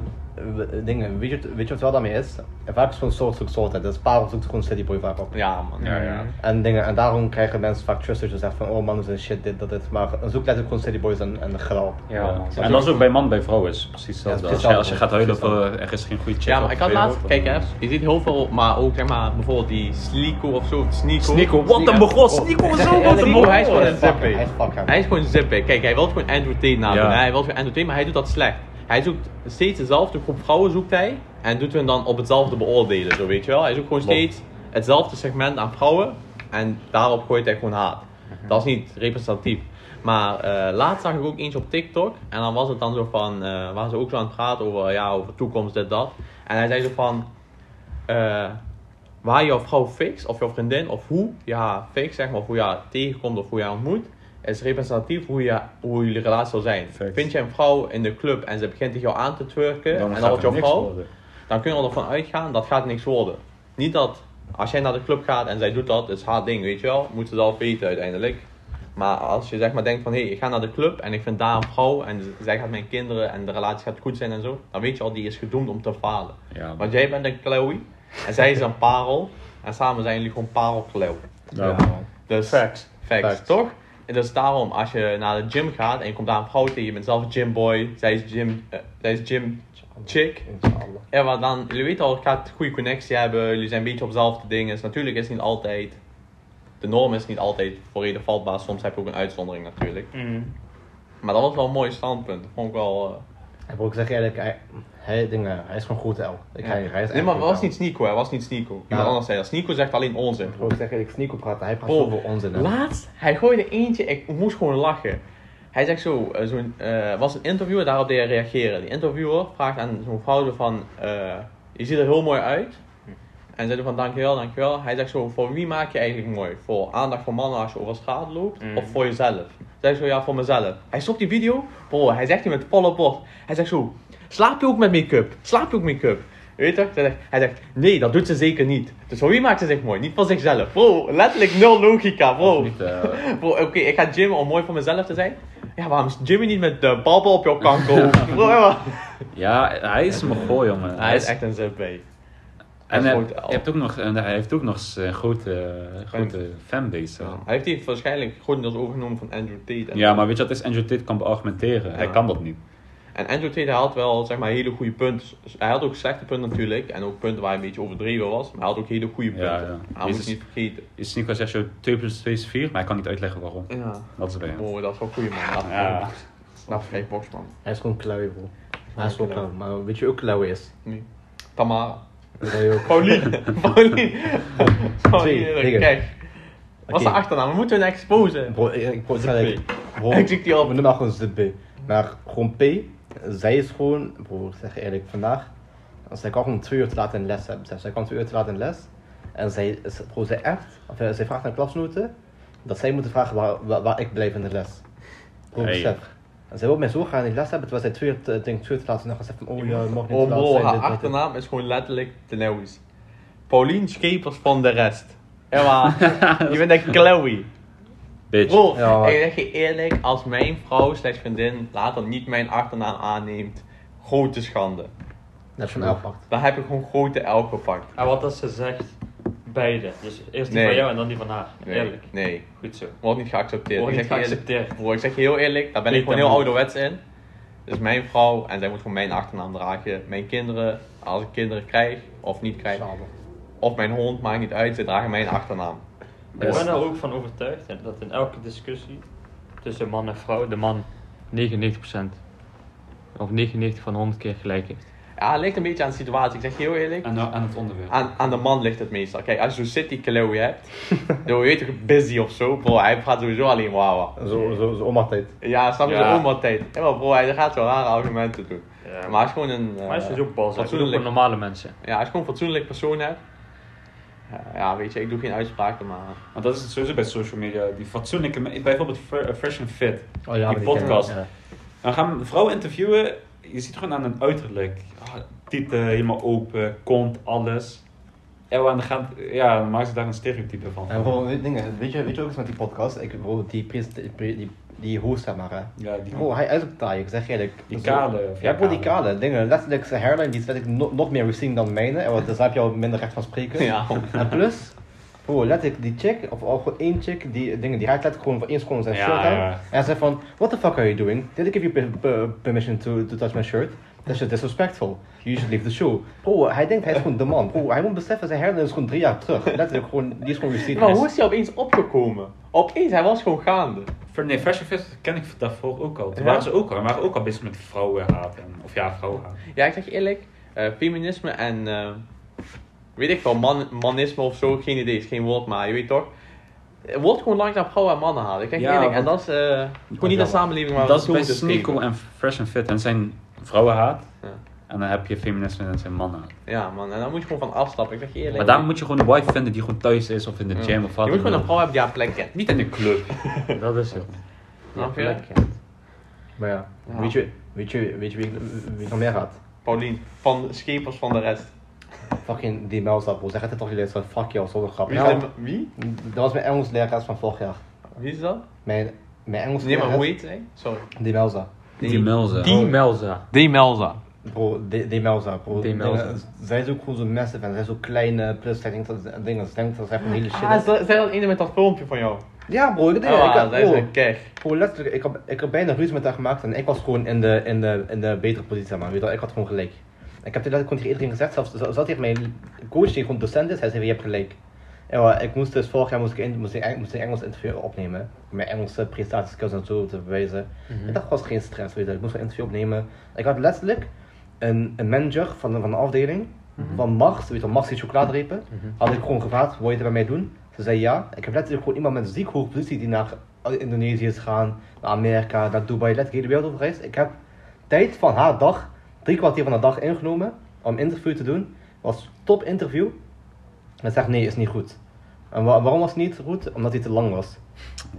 Dingen, weet je, weet je wat wel daarmee is? En vaak is het gewoon soort zoek soort. Dus Parel zoekt gewoon Cityboy vaak op. Ja, man. Ja, ja. En, dingen, en daarom krijgen mensen vaak trusters die zeggen van, oh man, dat is shit, dit, dat, dit. Maar zoek letterlijk gewoon Cityboys en, en grauw op. Ja, man. En dat is ook bij man, bij vrouw is precies hetzelfde. Ja, is als, je, als je gaat huilen is voor er is geen goede chick Ja, maar ik had laatst, kijk hè, je ziet heel veel, maar ook zeg maar, bijvoorbeeld die Sliko of zo, Sneeko. Sneeko, wat een begon! Sneeko was zo wat een begon! hij is gewoon een zippy. Hij is is gewoon zippy. Kijk, hij wil gewoon Andrew Tate nadoen. Ja. hè. Hij wil gewoon Andrew Tate, maar hij doet dat slecht. Hij zoekt steeds dezelfde groep vrouwen zoekt hij en doet hen dan op hetzelfde beoordelen, zo weet je wel. Hij zoekt gewoon steeds hetzelfde segment aan vrouwen en daarop gooit hij gewoon haat. Dat is niet representatief. Maar eh, laatst zag ik ook eentje op TikTok en dan was het dan zo van, eh waren ze ook zo aan het praten over, ja, over toekomst, dit, dat. En hij zei zo van, eh, waar jouw vrouw fixt, of jouw vriendin, of hoe je haar fixt, zeg maar, of hoe je haar tegenkomt of hoe je haar ontmoet, is representatief hoe, je, hoe jullie relatie zal zijn. Vind je een vrouw in de club en ze begint tegen jou aan te twerken, Dan en dan wordt jouw vrouw, worden. dan kun je ervan uitgaan, dat gaat niks worden. Niet dat, als jij naar de club gaat en zij doet dat, is haar ding, weet je wel, moet ze zelf weten uiteindelijk. Maar als je zeg maar denkt van, hé, hey, ik ga naar de club en ik vind daar een vrouw en zij gaat mijn kinderen en de relatie gaat goed zijn en zo, dan weet je al, die is gedoemd om te falen. Ja, Want jij bent een Chloe en zij is een parel. En samen zijn jullie gewoon parel Chloe. ja, Ja. Dus Facts. facts, Facts. toch? En dus daarom, als je naar de gym gaat en je komt daar een vrouw tegen, je bent zelf een gymboy, zij is gym, eh, zij is gym chick. Inshallah. Ja, maar dan, jullie weten al, je gaat een goede connectie hebben, jullie zijn een beetje op dezelfde dingen. Dus natuurlijk is het niet altijd, de norm is niet altijd voor ieder vatbaar, soms heb je ook een uitzondering natuurlijk. Mm. Maar dat was wel een mooi standpunt, dat vond ik wel... eh, Ik wil ook zeggen eerlijk, hij, hij, dingen, hij is gewoon goed L. Ik, ja. hij, hij is nee, maar was niet Sneeko, hij was niet Sneeko. Iemand Ja. anders zei dat. Sneeko zegt alleen onzin. Ik wil ook zeggen, ik sneak op praten, hij praat zoveel onzin. hè. Laatst, hij gooide eentje, ik moest gewoon lachen. Hij zegt zo, eh, zo'n, eh, was een interview, daarop deed hij reageren. Die interviewer vraagt aan zo'n vrouw van, eh, je ziet er heel mooi uit. En zei van, dankjewel, dankjewel. Hij zegt zo, voor wie maak je eigenlijk mooi? Voor aandacht voor mannen als je over straat loopt? Mm. Of voor jezelf? Zij zo, ja, voor mezelf. Hij stopt die video, bro, hij zegt die met volle bord. Hij zegt zo, slaap je ook met make-up? Slaap je ook make-up? Weet je? Hij zegt, hij zegt, nee, dat doet ze zeker niet. Dus voor wie maakt ze zich mooi? Niet voor zichzelf. Bro, letterlijk nul logica, bro. Niet, eh, Bro, oké, ik ga gymmen om mooi voor mezelf te zijn. Ja, waarom gym je niet met de balbal op jouw kanker? Ja. hij is een gooi, jongen. Hij is echt een zip, En hij, je L. hebt ook nog, en hij heeft ook nog een grote, grote fanbase. hè. Hij heeft die waarschijnlijk grotendeels overgenomen van Andrew Tate. En, Ja, maar weet je wat is? Andrew Tate kan beargumenteren. Hij Ja. kan dat niet. en Andrew Tate had wel zeg maar hele goede punten. Hij had ook slechte punten natuurlijk. En ook punten waar hij een beetje overdreven was. Maar hij had ook hele goede punten. Ja, ja. Hij moet Jezus. niet vergeten. Is Nico zegt zo 2 plus 2 is 4, maar hij kan niet uitleggen waarom. Ja. Dat is bij hem. Bro, dat is wel een goede man. Dat Ja. Snap geen boxman. Hij is gewoon klauw, bro. Hij is gewoon klauw. klauw. Maar weet je ook klauw is? Nee. Tamara. Ook... Pauline. Pauline. Pauline. dingen. Kijk. Wat is de Oké. achternaam? We moeten hem exposen. Bro, ik, zeggen, bro, Ik zie die al. we noemen haar gewoon ZB. Maar gewoon P, zij is gewoon, bro, ik zeg je eerlijk, vandaag, zij kan gewoon twee uur te laat in les hebben. Zij kan twee uur te laat in les. En zij, bro, zij echt, of eh, zij vraagt aan klasnoten, dat zij moeten vragen waar, waar, waar ik blijf in de les. Bro, Hey. besef. Zij wil mij zo graag in de les hebben, terwijl zij twee uur denk, twee uur te laat is. En dan gaat ze van, oh ja, je mag niet Oh te laat bro, zijn. haar dit, dit, dit. achternaam is gewoon letterlijk de Neuws. Pauline Schepers van de rest. Ja maar, je bent een Chloe. Bitch. Bro, Ja, ik zeg je eerlijk, als mijn vrouw slechts vriendin later niet mijn achternaam aanneemt, grote schande. Net van afpakt. Dan heb ik gewoon grote L gepakt. En wat als ze zegt, beide. Dus eerst die Nee. van jou en dan die van haar. Nee, Eerlijk. nee, Goed zo. wordt niet geaccepteerd. Wordt ik niet zeg je eerlijk, geaccepteerd. ik zeg je heel eerlijk, daar ben ik gewoon heel ouderwets in. Dus mijn vrouw, en zij moet gewoon mijn achternaam dragen. Mijn kinderen, als ik kinderen krijg of niet krijg, Samen. of mijn hond, maakt niet uit, ze dragen mijn achternaam. Ik ben er ook van overtuigd dat in elke discussie tussen man en vrouw de man 99% of 99 van 100 keer gelijk heeft. Ja, het ligt een beetje aan de situatie. Ik zeg je heel eerlijk. En aan het onderwerp. Aan, aan de man ligt het meestal. Kijk, als je zo'n city Chloe hebt, dan weet je busy of zo, bro, hij praat sowieso alleen wawa. Zo, zo, zo oma tijd. Ja, snap je Ja. de oma tijd. Ja, maar bro, hij gaat zo rare argumenten doen. Ja, Maar als je gewoon een, eh, maar als je zo bal zegt, we doen fatsoenlijk, voor normale mensen. ja, als je gewoon een fatsoenlijk persoon hebt, ja, ja, weet je, ik doe geen uitspraken, maar... Want dat is het sowieso bij social media. Die fatsoenlijke, bijvoorbeeld eh, Fresh and Fit. Oh Die ken ik, podcast. ja. Dan gaan we vrouwen interviewen. Je ziet gewoon aan hun uiterlijk. Ah, Tieten helemaal open, kont, alles. En dan, gaan, ja, dan maken ze daar een stereotype van. En bro, weet, dingen, weet, je, weet je ook eens met die podcast? Ik, bro, die, die die host, zeg maar, hè. Ja, die, Bro, hij is ook taai, ik zeg je eerlijk. die Zo- kale. of Ja, bro, die kale dingen. Letterlijk zijn hairline, die is letterlijk nog, nog meer receding dan mijne. En wat- dus daar heb je al minder recht van spreken. Ja. En plus, bro, letterlijk die chick, of al gewoon één chick, die dingen, die raakt letterlijk gewoon voor één seconde zijn Ja, shirt aan. ja. En hij zegt van, what the fuck are you doing? Did I give you per- per- permission to, to touch my shirt? That's just disrespectful. You should leave the show. Bro, hij denkt hij is gewoon de man. Bro, hij moet beseffen, zijn hairline is gewoon drie jaar terug. Letterlijk gewoon, die is gewoon receding. Maar hoe is hij opeens opgekomen? Opeens, hij was gewoon gaande. Nee, Fashion Fest ken ik daarvoor ook al. Toen Ja? waren ze ook al. waren ook al bezig met vrouwenhaat. En, of ja, vrouwenhaat. Ja, ik zeg je eerlijk, eh, feminisme en eh, weet ik wel, man, manisme of zo, geen idee, is geen woord, maar je weet toch. Het wordt gewoon langzaam vrouwen en mannen halen. Ik zeg je Ja, eerlijk, en dat is eh, gewoon niet een samenleving waar dat we is bij en Fresh and Fit. En zijn vrouwenhaat. Ja. En dan heb je feminisme en zijn mannenhaat. Ja man, en dan moet je gewoon van afstappen, ik zeg je eerlijk. Maar daarom moet je gewoon een wife vinden die gewoon thuis is of in de Ja. gym of wat Je moet gewoon een vrouw hebben die haar plek kent. Niet in een club. Dat is het. Ja, Snap je? plek kent. Maar ja, Ja. Weet, je, weet, je, weet je wie, wie nog meer gaat? Paulien, van schepers van de rest. Fucking die Melza, bro. Zeg het toch jullie van fuck jou, zonder grap. Wie? Ja, de- wie? dat was mijn Engels lerares van vorig jaar. Wie is dat? Mijn, mijn Engels Nee, maar hoe heet hij? Sorry. Die Melza. Die Melza. Die Melza. Die Melza. Bro, die, die Melza, bro. Die Melza. Zij is ook gewoon zo massive en zij is zo klein, eh, plus zij denkt dat ze- dingen, ze denkt dat ze echt een hele shit Ah, is. is dat ene met dat filmpje van jou? Ja bro, ik, nee, Oh, ik, dat is bro, een keg. bro, letterlijk, ik heb, ik heb bijna ruzie met haar gemaakt en ik was gewoon in de, in de, in de betere positie, man. Weet je wel, ik had gewoon gelijk. Ik heb letterlijk gewoon tegen iedereen gezegd, zelfs zelfs tegen mijn coach die gewoon docent is, hij zei, je hebt gelijk. En wel, ik moest dus vorig jaar moest ik, in, moest ik, moest ik Engels interview opnemen. Om mijn Engelse prestatieskills en zo te bewijzen. Ik dacht, was geen stress, weet je. Ik moest een interview opnemen. Ik had letterlijk een, een manager van de, van de afdeling, van Mars, weet je die chocoladerepen. Had ik gewoon gevraagd, wil je het bij mij doen? Ze zei ja. Ik heb letterlijk gewoon iemand met een ziek hoge positie die naar Indonesië is gegaan, naar Amerika, naar Dubai, letterlijk de hele wereld over gereisd. Ik heb tijd van haar dag, drie kwartier van de dag ingenomen om een interview te doen. Was top interview. En zegt nee, is niet goed. En wa- waarom was het niet goed? Omdat hij te lang was.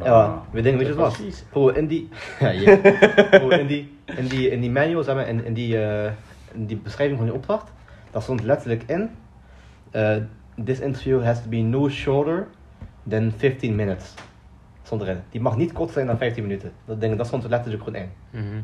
Ja, we denken, weet je wat het was? In die, in die, in die, in die manual, zeg maar, in, in, die, eh, in die beschrijving van die opdracht, daar stond letterlijk in, eh, this interview has to be no shorter than 15 minutes. Stond erin. Die mag niet korter zijn dan 15 minuten. Dat, ding, dat stond er letterlijk gewoon in. Mhm.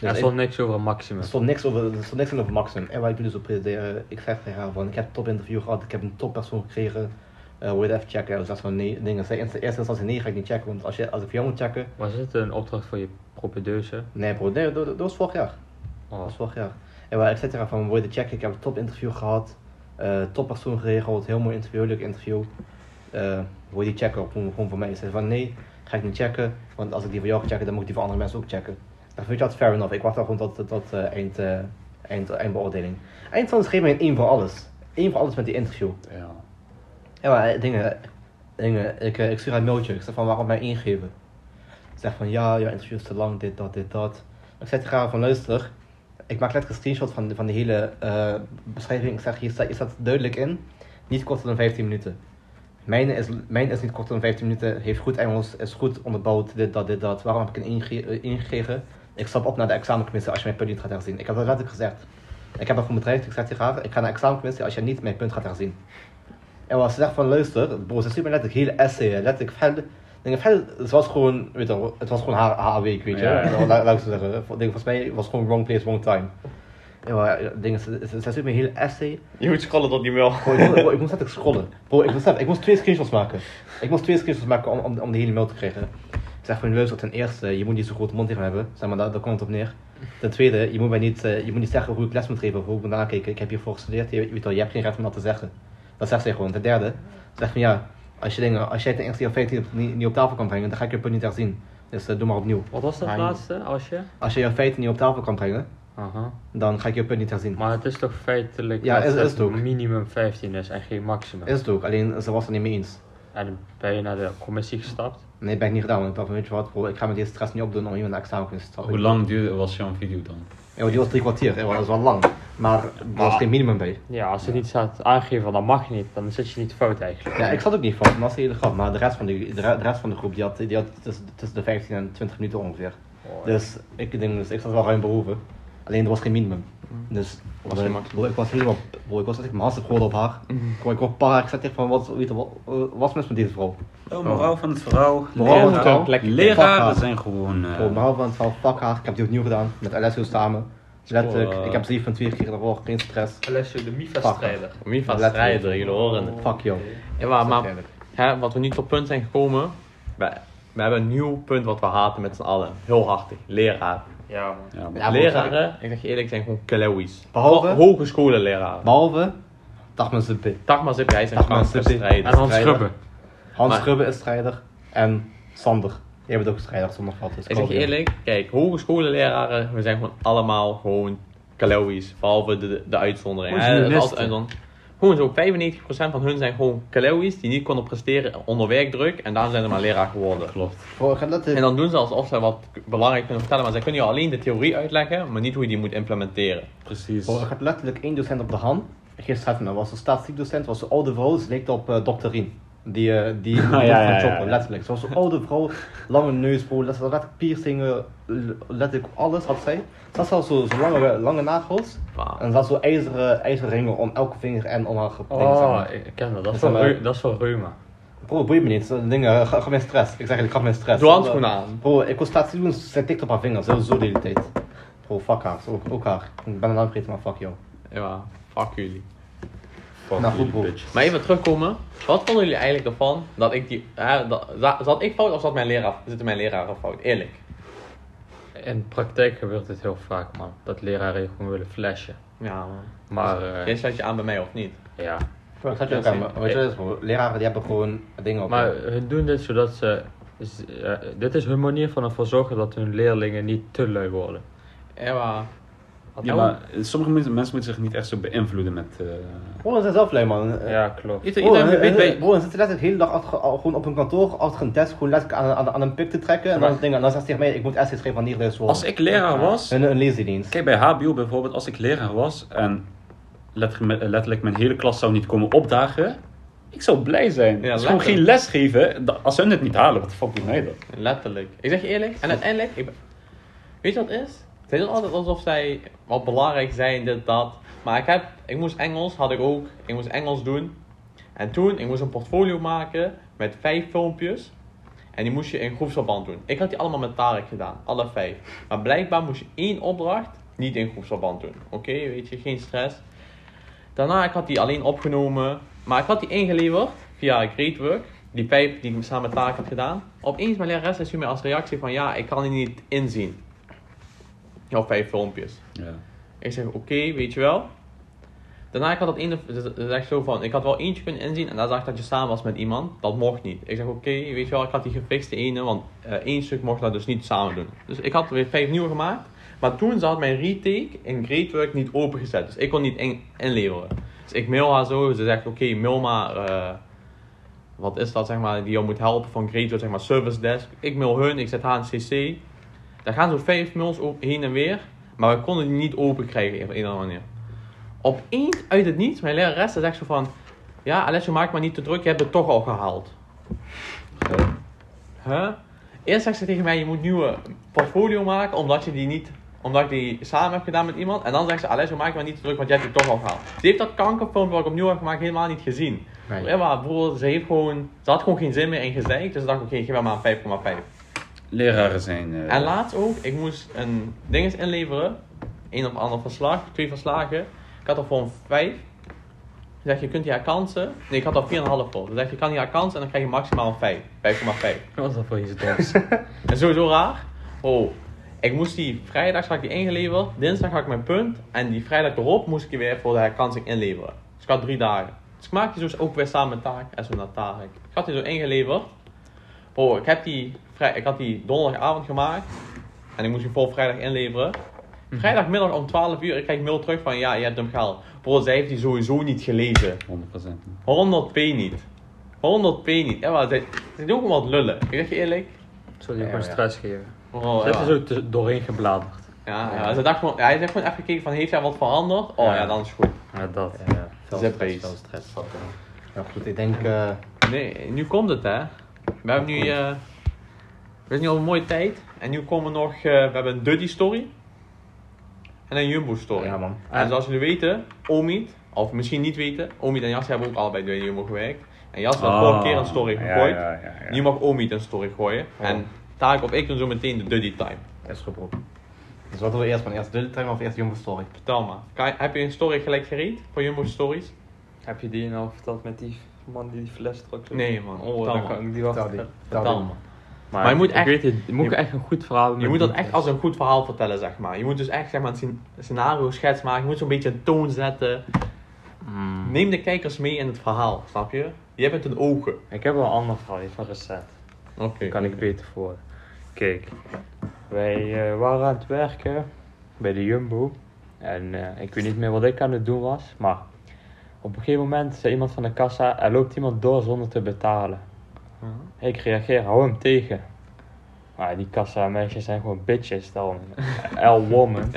Dus er stond niks over een maximum. er stond niks over, er stond niks in over maximum. En wat ik dus op presenteren, ik zeg tegen haar van, ik heb een top interview gehad, ik heb een toppersoon gekregen. Eh wil je even checken? En ze zegt van nee, dingen. Ze zei in eerste instantie nee, ga ik niet checken, want als, je, als ik voor jou moet checken, Was het een opdracht voor je propedeuse? nee bro, nee, dat, dat was vorig jaar. Dat Oh. was vorig jaar. En waar ik zei tegen haar van, wil je checken? Ik heb een top interview gehad, eh toppersoon geregeld, heel mooi interview, leuk interview. Eh wil je die checken? Gewoon voor mij. Ze zei van nee, ga ik niet checken, want als ik die voor jou ga checken, dan moet ik die voor andere mensen ook checken. Ik dacht, weet je wat, fair enough. Ik wacht al gewoon tot, tot, tot eh, eind, eh, eind, eindbeoordeling. Eindstand schreef mij een één voor alles. Eén voor alles met die interview. Ja. Ja, maar eh, dingen, dingen ik, ik stuur haar een mailtje. Ik zeg van, waarom mij ingeven? Ze zegt van, ja, jouw interview is te lang, dit, dat, dit, dat. Ik zeg tegen haar van, luister, ik maak letterlijk een screenshot van, de- van de hele beschrijving. Ik zeg, hier staat, hier staat duidelijk in, niet korter dan 15 minuten. Mijn is, mijn is niet korter dan 15 minuten, heeft goed Engels, is goed onderbouwd, dit, dat, dit, dat. Waarom heb ik een inge ingegeven? Ik stap op naar de examencommissie als je mijn punt niet gaat herzien. Ik heb dat letterlijk gezegd. Ik heb dat gewoon bedreigd. Ik zeg tegen haar, ik ga naar de examencommissie als je niet mijn punt gaat herzien. En wat ze zegt van luister, bro, ze stuurt me letterlijk hele essay, letterlijk verder. Denk, het was gewoon, weet je het was gewoon haar, haar week, weet je. Ja. Ja. Laat, laat ik zo zeggen. Denk, volgens mij was het gewoon wrong place, wrong time. Ja, dingen, ze, ze, ze stuurt me een hele essay. Je moet scrollen tot die mail. Bro, ik, moest, bro, ik moest letterlijk scrollen. Bro, ik moest, ik moest twee screenshots maken. Ik moest twee screenshots maken om, om, om de hele mail te krijgen. Ik zeg van luister, ten eerste, je moet niet zo'n grote mond tegen me hebben. Zeg maar, daar, daar komt het op neer. Ten tweede, je moet mij niet, eh, je moet niet zeggen hoe ik les moet geven of hoe ik moet nakijken. Ik heb hiervoor gestudeerd, je, weet wel, je hebt geen recht om dat te zeggen. Dat zegt zij gewoon. Ten derde, zeg van ja, als, je dingen, als jij ten eerste jouw feiten niet, op- niet, niet op tafel kan brengen, dan ga ik je punt niet herzien. Dus eh, doe maar opnieuw. Wat was dat Ah, laatste, als je? Als je jouw feiten niet op tafel kan brengen, Aha. dan ga ik je punt niet herzien. Maar het is toch feitelijk Ja, dat is- is het het ook. minimum 15 is en geen maximum. Is het ook, alleen ze was het er niet mee eens. En ben je naar de commissie gestapt. Nee, ben ik niet gedaan, want ik dacht van weet je wat, bro, ik ga me deze stress niet opdoen om iemand naar examen te stappen. Hoe lang duurde, was jouw video dan? Ja, die was drie kwartier, ja, dat is wel lang. Maar er was geen minimum bij. Ja, als het niet staat aangeven, dan mag niet. Dan zit je niet fout eigenlijk. Ja, ik zat ook niet fout, maar dat is de hele grap. Maar de rest van de, de, re- de rest van de groep, die had, die had tussen, tussen de 15 en 20 minuten ongeveer. Oh, Dus ik, denk, dus ik zat wel ruim boven. Alleen er was geen minimum. Dus Was bro, ik was helemaal, bro, ik was echt hartstikke geworden op haar. Bro, ik word paar, ik zat echt van, wat, weet je, wat, wat is mis met deze vrouw? Oh, moraal van het verhaal. Moraal van het. Leraren zijn gewoon... eh, Bro, behalve van het verhaal, fuck haar. Ik heb die opnieuw gedaan. Met Alessio samen. Letterlijk, ik heb 7 van 2 gekregen daarvoor. Geen stress. Alessio de Mifa-strijder. Mifa Letterlijk. strijder, jullie horen het. Fuck joh. Ja, maar, maar hè, wat we nu tot punt zijn gekomen, we, we hebben een nieuw punt wat we haten met z'n allen. Heel hartig. Leraar. Ja, maar- Leraren, ik zeg je eerlijk, zijn gewoon keleuwies. Behalve- Ho- Hogescholenleraren. Behalve, dag mijn zippie. Dagmar hij is een Dagmar kanker Zippie. strijder. En Hans strijder. Hans Maar- Schrubbe is strijder. En Sander. Jij bent ook strijder zonder vat. Dus Ik zeg je eerlijk, kijk, hogescholenleraren, we zijn gewoon allemaal gewoon kaleuwies. Behalve de, de, de uitzondering. Gewoon hè. Dat is journalisten. altijd uitzon- Gewoon zo, 95% van hun zijn gewoon kaleuwies die niet konden presteren onder werkdruk. En daarom zijn ze maar leraar geworden. Klopt. En dan doen ze alsof ze wat belangrijk kunnen vertellen, maar zij kunnen je alleen de theorie uitleggen, maar niet hoe je die moet implementeren. Precies. Bro, ik had letterlijk één docent op de hand. Gisteren was een statistiekdocent, was een oude vrouw, ze leek op uh, Dr. Rien. Die, eh, die Ja, van ja, ja, Chopper, ja. letterlijk. Was een oude vrouw, lange neus, bro, letterlijk piercingen, letterlijk alles had zij. Ze had zelfs zo, zo lange, lange nagels. En ze had zo ijzeren, ijzeren ringen om elke vinger en om haar zeg Oh, maar. ik ken dat. Dat is van, eh, dat is van Reuma. Bro, boeit me niet, zo dingen, ga, ga mijn stress. Ik zeg eigenlijk, ga mijn stress. Doe handschoenen aan. Bro, ik was statistiek doen, ze tikt op haar vingers, zo, zo de hele tijd. Bro, fuck haar, ook, ook haar. Ik ben een naam vergeten, maar fuck jou. Ja, fuck jullie. Jullie. Maar even terugkomen, wat vonden jullie eigenlijk ervan dat ik die, hè, dat, za- zat ik fout of zat mijn leraar, zitten mijn leraren fout? Eerlijk. In praktijk gebeurt het heel vaak, man. Dat leraren je gewoon willen flashen. Ja man. Maar, eh, Jij sluit je aan bij mij of niet? ja. Zat je ook aan, maar weet je wat het is, bro? Leraren die hebben gewoon dingen op. Maar hun doen dit zodat ze... z- eh, dit is hun manier van ervoor zorgen dat hun leerlingen niet te lui worden. Ja, maar... Ja, maar sommige mensen mensen moeten zich niet echt zo beïnvloeden met... eh, Bro, ze zijn zelf lui, man. Ja, klopt. Ieder- iedereen weet en- bij... bro, en ze zitten letterlijk de hele dag achter, gewoon op hun kantoor, achter een desk, gewoon letterlijk aan, aan, aan een pik te trekken. En dan, dingen, en dan zegt hij tegen mij, ik moet essays schrijven van deze woorden. Als ik leraar was... Een, een leesdienst. Kijk, bij HBO bijvoorbeeld, als ik leraar was en letterlijk, letterlijk mijn hele klas zou niet komen opdagen, ik zou blij zijn. Ja, dus gewoon geen les geven, als hun het niet halen, wat de fuck doet mij dat? Letterlijk. Ik zeg je eerlijk, en uiteindelijk, ik ben- weet je wat het is? Zij doen altijd alsof zij wat belangrijk zijn, dit, dat. Maar ik heb, ik moest Engels, had ik ook. Ik moest Engels doen. En toen, ik moest een portfolio maken met vijf filmpjes. En die moest je in groepsverband doen. Ik had die allemaal met Tarek gedaan, alle vijf. Maar blijkbaar moest je één opdracht niet in groepsverband doen. Oké, weet je, geen stress. Daarna, ik had die alleen opgenomen. Maar ik had die ingeleverd via Greatwork. Die vijf die ik samen met Tarek had gedaan. Opeens mijn lerares stuurde mij als reactie van ja, ik kan die niet inzien. Jouw vijf filmpjes. Ja. Ik zeg oké, weet je wel. Daarna ik had dat ene, echt zo van, ik had wel eentje kunnen inzien en daar zag ik dat je samen was met iemand. Dat mocht niet. Ik zeg oké, weet je wel, ik had die gefixte ene, want eh, één stuk mocht dat dus niet samen doen. Dus ik had weer vijf nieuwe gemaakt. Maar toen zat mijn retake in Greatwork niet opengezet. Dus ik kon niet in, inleveren. Dus ik mail haar zo, ze zegt oké, mail maar, eh, wat is dat zeg maar, die jou moet helpen van Greatwork, zeg maar service desk. Ik mail hun, ik zet haar in CC. Daar gaan zo vijf op, heen en weer. Maar we konden die niet open krijgen op een of andere manier. Opeens uit het niets, mijn lerares zegt zo van... Ja, Alessio, maak maar niet te druk, je hebt het toch al gehaald. Huh? Eerst zegt ze tegen mij, je moet een nieuwe portfolio maken, omdat je die niet... Omdat ik die samen heb gedaan met iemand. En dan zegt ze, Alessio, maak maar niet te druk, want je hebt het toch al gehaald. Ze heeft dat kankerfilmpje wat ik opnieuw heb gemaakt helemaal niet gezien. Nee. Ja, maar broer, ze heeft gewoon... Ze had gewoon geen zin meer in gezeik, dus ik dacht, oké, geef maar een 5,5. Leraren zijn... eh, En laatst ook, ik moest een ding eens inleveren. Een of ander verslag, twee verslagen. Ik had er voor een 5. Ze zegt, je kunt die herkansen. Nee, ik had er 4,5 voor. Ze zegt, je kan die herkansen en dan krijg je maximaal een 5. 5,5. Wat is dat voor iets doms? En sowieso raar. Oh, ik moest die vrijdag had ik die ingeleverd. Dinsdag had ik mijn punt. En die vrijdag erop moest ik die weer voor de herkansing inleveren. Dus ik had drie dagen. Dus ik maakte dus ook weer samen met Tarek. En zo naar Tarek. Ik had die zo ingeleverd. Oh, ik, heb die vrij, ik had die donderdagavond gemaakt. En ik moest die voor vrijdag inleveren. Vrijdagmiddag om 12 uur, ik krijg mail terug van ja, je hebt hem gehaald. Bro, zij heeft die sowieso niet gelezen. 100%. 100p niet. 100p niet. Ja, maar zij, zij doen gewoon wat lullen. Ik zeg je eerlijk. Zal je Ja, gewoon ja. stress geven. Oh, Ze heeft er zo doorheen gebladerd. Ja, ja, ze dacht gewoon, ja, hij heeft gewoon even gekeken van heeft hij wat veranderd? Oh ja, Ja. dan is het goed. Ja, dat. Ja, veel stress, veel stress. Ja, goed, ik denk... eh, Nee, nu komt het hè. We hebben nu, eh we zijn nu al een mooie tijd. En nu komen nog, eh, we hebben een Duddy story. En een Jumbo story. ja man. En zoals jullie weten, Omid, of misschien niet weten, Omid en Jas hebben ook allebei bij Jumbo gewerkt. En Jas had Oh, vorige keer een story ja, gegooid. ja, ja, ja. Nu mag Omid een story gooien. Oh. En Tarek of ik doen zo meteen de Duddy time. Dat is gebroken. Dus wat doen we eerst van? Eerst Dudley Time of eerst Jumbo Story? Vertel maar. Kan heb je een story gelijk gereed voor Jumbo Stories? Heb je die nou verteld met die man die die fles trok? zo? Nee, man. Oh, dan kan ik die wel Vertel die. vertellen. Vertel die. maar. Je moet echt- weet het, je moet je- echt een goed verhaal Je moet dat echt als een goed verhaal vertellen, zeg maar. Je moet dus echt zeg maar, een scen- scenario schets maken. Je moet zo'n beetje een toon zetten. Mm. Neem de kijkers mee in het verhaal, snap je? Je hebt het in ogen. Ik heb wel een ander verhaal, van recent. Oké. kan ik beter voor. Kijk, wij eh, waren aan het werken bij de Jumbo. En eh, ik weet niet meer wat ik aan het doen was. Maar op een gegeven moment zei iemand van de kassa, er loopt iemand door zonder te betalen. Ik reageer, hou hem tegen. Maar die kassa meisjes zijn gewoon bitches dan. L woman.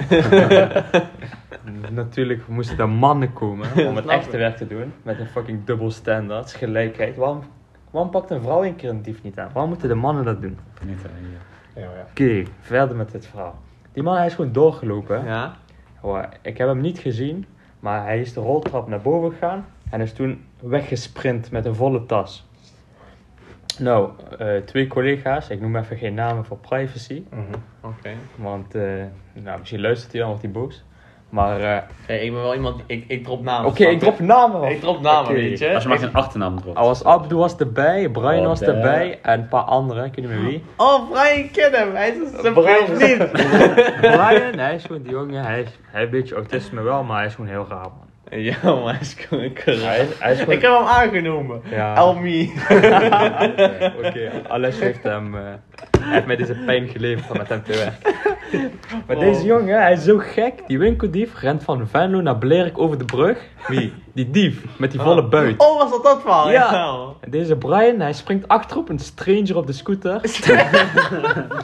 Natuurlijk moesten er mannen komen om het echte werk te doen. Met een fucking dubbel standaard, gelijkheid. Waarom, waarom pakt een vrouw een keer een dief niet aan? Waarom moeten de mannen dat doen? Niet, hier. Ja, ja. Oké, verder met dit verhaal. Die man hij is gewoon doorgelopen. Ja? Oh, ik heb hem niet gezien, maar hij is de roltrap naar boven gegaan en is toen weggesprint met een volle tas. Nou, eh, twee collega's, ik noem even geen namen voor privacy, Mhm. Oké. want eh, nou, misschien luistert hij dan, wordt hij boos. Maar eh, Hey, ik ben wel iemand, ik, ik drop namen. oké, ik drop namen. man. Ik drop namen, weet je? Als je maar Ik- geen achternaam dropt. Als Abdu was erbij, Brian Oh, was damn. erbij en een paar anderen, ik weet niet meer wie. Oh, Brian, ken hem. Hij is zijn Brian. vriend. Brian, hij is gewoon die jongen, hij, is, hij heeft een beetje autisme wel, maar hij is gewoon heel raar man. Ja, maar hij is gewoon een Hij kerel. is, hij is gewoon... Ik heb hem aangenomen. Ja. Elmi. Oké, Alessio heeft hem, eh, hij heeft mij deze pijn geleverd om met hem te werken. Maar Oh. deze jongen, hij is zo gek. Die winkeldief rent van Venlo naar Blerk over de brug. Wie? Die dief, met die volle buit. Oh, was dat dat verhaal? Ja. En deze Brian, hij springt achterop een stranger op de scooter.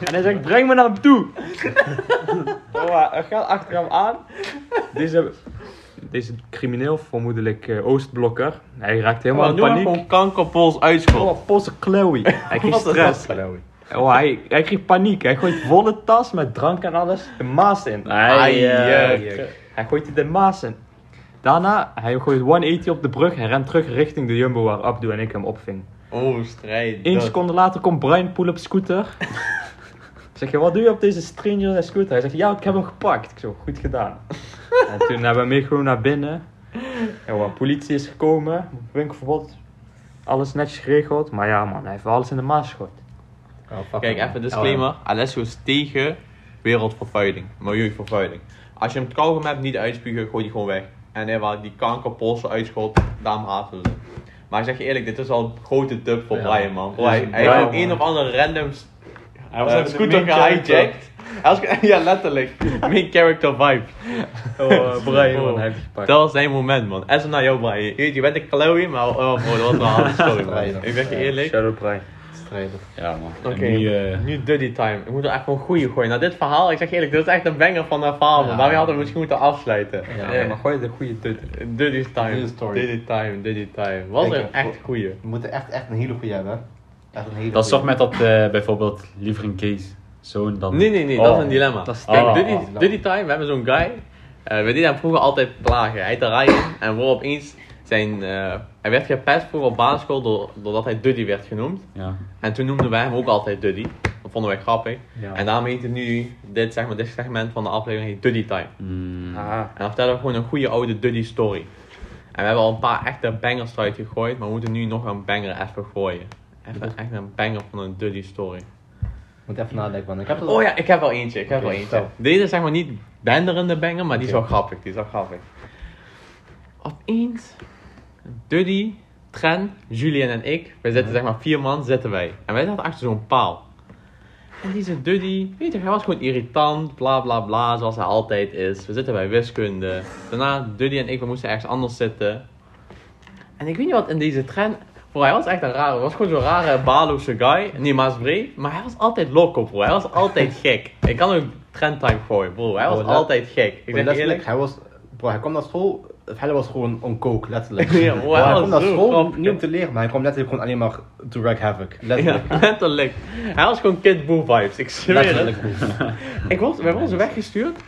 en hij zegt, breng me naar hem toe. oh, hij gaat achter hem aan. Deze, deze crimineel, vermoedelijk eh, Oostblokker, hij raakt helemaal Maar in paniek. gewoon kankerpols uitschot. Oh, Posse Chloe. Hij kreeg stress. Oh, hij, hij kreeg paniek. Hij gooit volle tas met drank en alles de maas in. Ai, eh, eh, Hij gooit die de maas in. Daarna, hij gooit 180 op de brug en rent terug richting de Jumbo waar Abdu en ik hem opving. Oh, strijd. Eén Dat- seconde later komt Brian Poel op scooter. zeg je, wat doe je op deze stranger zijn scooter? Hij zegt, ja, ik heb hem gepakt. Ik zo, goed gedaan. En toen hebben we mee gewoon naar binnen. Ja, de politie is gekomen, winkelverbod. Alles netjes geregeld. Maar ja man, hij heeft alles in de maas gegooid. Oh, fuck Kijk, even disclaimer. Alessio is tegen wereldvervuiling, milieuvervuiling. Als je hem kauwgom hebt, niet uitspugen, gooi die gewoon weg. En hij waar die kankerpolsen uitschot, daarom haten we ze. Maar ik zeg je eerlijk, dit is al een grote dub voor Ja. Brian, man. Ja, hij, hij heeft Brian, een of andere random Hij was eh, even de scooter gehijacked. Hij was, ja, letterlijk. Main character vibe. Oh, Brian, man, hij heeft gepakt. Dat was zijn moment, man. En zo naar jou, Brian. Je, bent een Chloe, maar oh, bro, dat was wel een harde story, man. Brian. Ik zeg je eerlijk. Shadow Brian. Strijden. Ja man. Oké, nu, eh, nu Duddy time. Ik moet er echt gewoon goeie gooien. Nou, dit verhaal, ik zeg je eerlijk, dit is echt een banger van een verhaal, man. Ja. Hadden we misschien moeten afsluiten. Ja. Ja, maar gooi de goede dut. Duddy time. Duddy story. Duddy time, Duddy time. Was er een echt goeie. We moeten echt, echt een hele goede hebben. Een hele dat is toch met dat eh, bijvoorbeeld liever een Kees zoon dan... Nee, nee, nee, dat Oh. is een dilemma. Dat is Kijk, oh, oh, time, we hebben zo'n guy. eh, we deden hem vroeger altijd plagen. Hij te rijden en we opeens zijn... eh, hij werd gepest vroeger op basisschool door, doordat hij Duddy werd genoemd. Ja. En toen noemden wij hem ook altijd Duddy. Dat vonden wij grappig. Ja. En daarom heet het nu, dit, zeg maar, dit segment van de aflevering heet Duddy Time. Mm. Ah, En dan vertellen we gewoon een goede oude Duddy story. En we hebben al een paar echte bangers eruit gegooid, maar we moeten nu nog een banger even gooien. Even echt een banger van een Duddy story. Moet even nadenken. Ik heb Oh ja, ik heb wel eentje, ik heb wel eentje. Deze is zeg maar niet benderende banger, maar die is wel grappig, die is wel grappig. Opeens, Duddy, Tren, Julian en ik, wij zitten zeg maar vier man, zitten wij. En wij zaten achter zo'n paal. En deze Duddy, weet je, hij was gewoon irritant, bla bla bla, zoals hij altijd is. We zitten bij wiskunde. Daarna, Duddy en ik, we moesten ergens anders zitten. En ik weet niet wat in deze Tren, bro, hij was echt een rare, hij was gewoon zo'n rare, baloze guy. Niet Maasbree, maar hij was altijd loco, bro. Hij was altijd gek. Ik kan ook trendtime gooien, bro. Hij was Bro, altijd gek. Ik Bro, zeg letterlijk, eerlijk. hij was... Bro, hij kwam naar school... Hij was gewoon on coke, letterlijk. Ja, bro, Bro, hij hij kwam naar school niet om te leren, maar hij kwam letterlijk gewoon alleen maar to wreak havoc. Letterlijk. Ja, letterlijk. Hij was gewoon Kid Boo vibes, ik zweer het. Ik was, wij worden weggestuurd.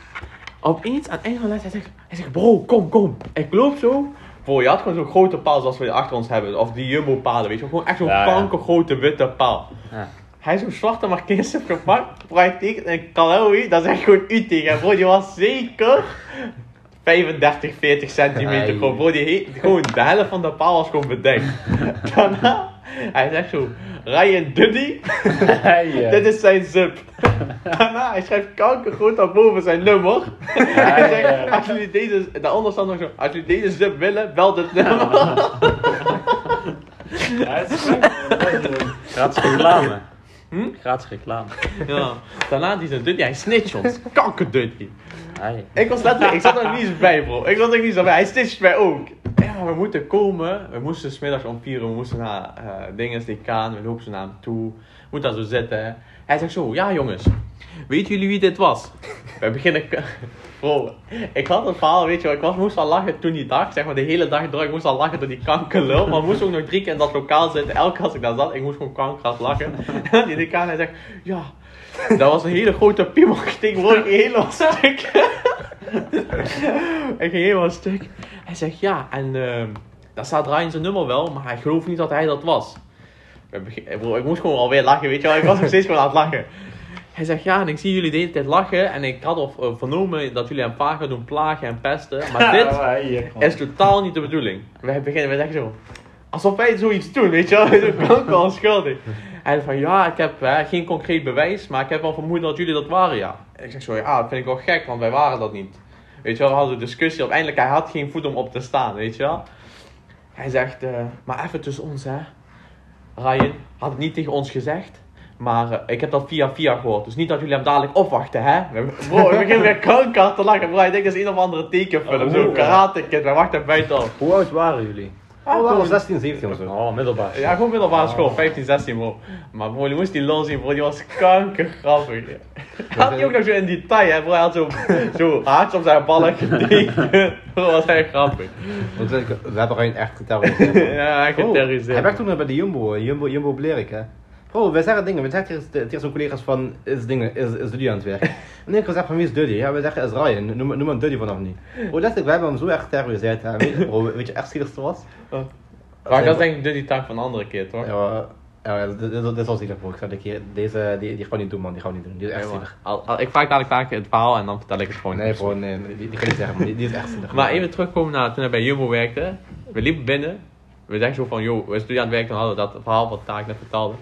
Opeens aan het einde van de les, hij zegt, hij zegt, bro, kom, kom. Ik loop zo. Bro, je had gewoon zo'n grote paal zoals we die achter ons hebben. Of die jumbo palen, weet je. Gewoon echt zo'n Ja, kankergrote witte paal. Ja. Hij zo'n zwarte markeerstip gepakt. Bro, hij tekent een calorie. Dat is echt gewoon u tegen. Bro, die was zeker 35, 40 centimeter. Gewoon, bro, die he- gewoon de helft van de paal was gewoon bedekt. Daarna, hij zegt zo, Ryan Duddy. Hey, eh. Dit is zijn zip. Daarna, hij schrijft kankergroot daarboven zijn nummer. hij zegt, als jullie deze, daaronder staat nog zo, als jullie deze zip willen, bel dit nummer. Ja, het is reclame. Hm? Gratis reclame. ja. Daarna die zijn Duddy, hij snitcht ons. Kankerduddy. Hey. Ik was letterlijk, ik zat er niet eens bij bro. Ik zat er niet eens bij, hij snitcht mij ook. Ja, we moeten komen. We moesten smiddags om vier uur, we moesten naar eh dingen, decaan, we lopen zo naar hem toe. We moeten daar zo zitten. Hij zegt zo, ja jongens, weten jullie wie dit was? We beginnen... Bro, ik had een verhaal, weet je wel, ik was, moest al lachen toen die dag, zeg maar de hele dag door, ik moest al lachen door die kankerlul. Maar we moesten ook nog drie keer in dat lokaal zitten, elke keer als ik daar zat, ik moest gewoon kankerhard lachen. En die decaan, hij zegt, ja, dat was een hele grote piemel, ik ging helemaal stuk. ik ging helemaal stuk. Hij zegt, ja, en ehm daar staat Ryan zijn nummer wel, maar hij gelooft niet dat hij dat was. Ik moest gewoon alweer lachen, weet je wel. Ik was nog steeds gewoon aan het lachen. Hij zegt, ja, en ik zie jullie de hele tijd lachen. En ik had eh, vernomen dat jullie hem vaak gaan doen plagen en pesten. Maar dit is totaal niet de bedoeling. Wij beginnen, we zeggen zo, alsof wij zoiets doen, weet je wel. Zo kanker onschuldig. Hij zegt van, ja, ik heb eh, geen concreet bewijs, maar ik heb wel vermoeden dat jullie dat waren, ja. Ik zeg zo, ja, dat vind ik wel gek, want wij waren dat niet. Weet je wel, we hadden een discussie, uiteindelijk hij had geen voet om op te staan, weet je wel. Hij zegt, eh, maar even tussen ons, hè. Ryan had het niet tegen ons gezegd. Maar eh, ik heb dat via via gehoord. Dus niet dat jullie hem dadelijk opwachten, hè? We- Bro, we beginnen weer kanker te lachen. Bro, ik denk dat is een of andere tekenfilm. Oh, Zo'n karate kid. Wij wachten buiten al. Hoe oud waren jullie? Ah, Oh, wel gewoon- 16, 17 of zo. Oh, middelbaar. ja, gewoon middelbare school, 15, 16 bro. Maar bro, je moest die lol zien bro, die was kanker grappig. Had hij ook nog zo in detail hè bro, hij had zo, zo haaks op zijn ballen getekend. Bro, was echt grappig. Want we we hebben Ryan echt geterroriseerd. Ja, echt Oh, geterroriseerd. Hij werkt toen nog bij de Jumbo, Jumbo, Jumbo Blerik, hè. Bro, we zeggen dingen, we zeggen tegen, tegen zijn collega's van, is dingen, is, is Duddy aan het werk? En ik zeg van, wie is Duddy? Ja, we zeggen, is Ryan, noem, noem hem Duddy vanaf nu. Bro, letterlijk, we hebben hem zo erg geterroriseerd, hè. Weet je, bro, weet je echt zieligste was? Maar dat is denk ik die taak van een andere keer toch? Ja, ja, dit, dit, dit is wel zielig, bro. Ik zeg keer, deze, die, die gaan we niet doen, man. Die gaan we niet doen. Die is echt zielig. al, al- ik vraag dadelijk vaak het verhaal en dan vertel ik het gewoon. Nee, bro, nee, die, die ik niet zeggen, man. Die, die is echt zielig. Maar even terugkomen naar toen hij bij Jumbo werkte. We liepen binnen. We zeggen zo van, joh, we zijn aan het werk, dan hadden we dat verhaal wat Taak net vertelde.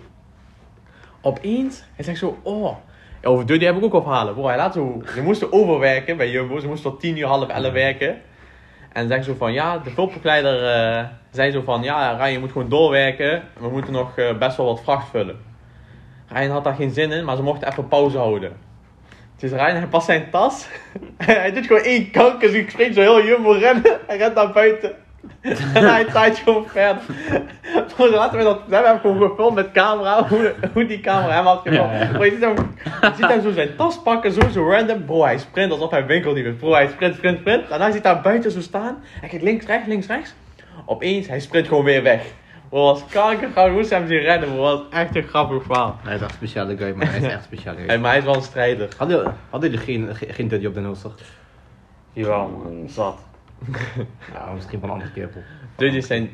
Opeens, hij zegt zo, oh. Ja, over Duddy heb ik ook al verhalen. Bro, hij laat zo, ze moesten overwerken bij Jumbo. Ze moesten tot 10 uur, half 11 werken. En zegt zo van, ja, de vulpbegeleider eh zei zo van, ja, Ryan, je moet gewoon doorwerken. We moeten nog eh, best wel wat vracht vullen. Ryan had daar geen zin in, maar ze mochten even pauze houden. Dus Ryan, hij past zijn tas. hij doet gewoon één kanker, dus ik spring zo heel jumbo rennen. Hij rent naar buiten. en hij taait gewoon verder. Laten we dat, we hebben hem gewoon gefilmd met camera, hoe, hoe die camera hem had gefilmd. Ja, ja. Je ziet hem, je ziet hem zo zijn tas pakken, zo, zo random. Bro, hij sprint alsof hij winkeldief is. Bro, hij sprint, sprint, sprint. Daarna ziet hij hem buiten zo staan. Hij kijkt links, rechts, links, rechts. Opeens, hij sprint gewoon weer weg. Bro, was kanker, we moesten hem zien rennen. Bro, was echt een grappig verhaal. Hij is echt een speciale guy. Hij is echt guy. Hey, maar hij is wel een strijder. Hadden, hadden jullie geen, geen, geen Duddy op de holster? Jawel, man. Zat. Ja, misschien van een andere keer, bro. Duddies zijn...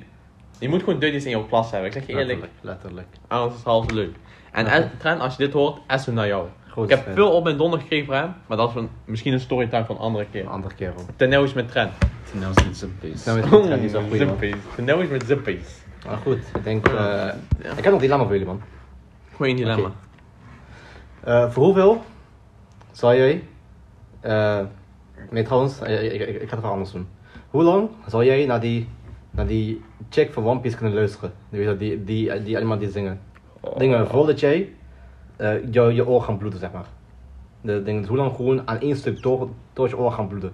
Je moet gewoon duddies in jouw klas hebben. Ik zeg je eerlijk, Letterlijk, letterlijk. anders is het half leuk. En Ja. Es- Trent, als je dit hoort, Esso naar jou. Groot Ik heb veel op mijn donder gekregen voor hem, maar dat is een, misschien een storytime van een andere keer. Een andere keer, bro. Ten is met Trent. Nou is het zijn pees. Nou, met Trent, is goed. Zippies. Is met zippies. Maar goed, ik denk... eh Ik heb nog dilemma voor jullie, man. Gewoon een dilemma. Oké. Eh, voor hoeveel zal jij... eh nee, trouwens, eh, ik, ik, ik ga het wel anders doen. Hoe lang zal jij naar die, naar die chick van One Piece kunnen luisteren? Die, die, die, die allemaal die zingen. Dingen voordat jij eh je, je oor gaan bloeden, zeg maar. De dingen, dus hoe lang gewoon aan één stuk door, door je oor gaan bloeden?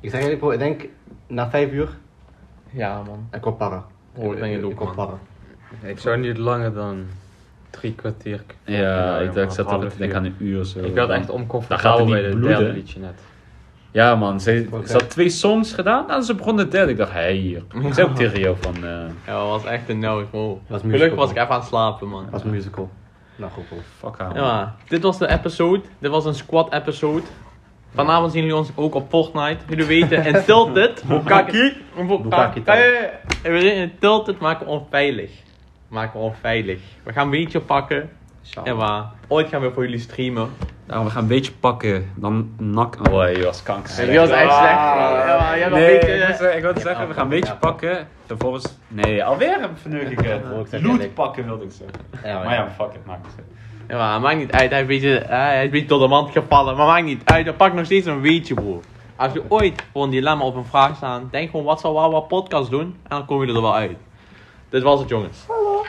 Ik zeg bro, ik denk na vijf uur, Ja, man. ik word para. Oh, ik ben je ik, ook, ik para. Ik zou niet langer dan drie kwartier. Ja, ik, dacht, ik zat er te denken aan een uur zo. Ik werd echt het bij de bloeden. derde liedje net. Ja man, ze, had twee songs gedaan en ze begon de derde. Ik dacht, hé hier. Ik zei ook tegen jou van... eh, Ja, dat was echt een no. bro. was Gelukkig musical, was ik even aan het slapen, man. Dat was musical. Nou, goed. Fuck aan. Ja, dit was de episode. Dit was een squad episode. Vanavond zien jullie ons ook op Fortnite. Jullie weten, in Tilted... Bukaki. Bukaki En we in Tilted maken we onveilig. Maken we onveilig. We gaan een beetje pakken. En waar, ooit gaan we voor jullie streamen. Nou, we gaan een beetje pakken. Dan nak. Oh, je was kanker. Die was echt slecht. Ja, maar jij hebt Nee, een beetje... ik, ik wilde zeggen, we gaan een beetje pakken. Vervolgens. Nee, alweer ik het. Ja, ik zeg Loot pakken wilde ik zeggen. Ja, Maar ja, fuck it, maakt niet uit. Ja, maar maakt niet uit. Hij is een beetje, eh, hij is een beetje door de mand gevallen. Maar maakt niet uit. We pakken nog steeds een weetje, bro. Als je ooit voor een dilemma op een vraag staan, denk gewoon wat zal Wawa podcast doen? En dan kom je er wel uit. Dit was het jongens. Hallo.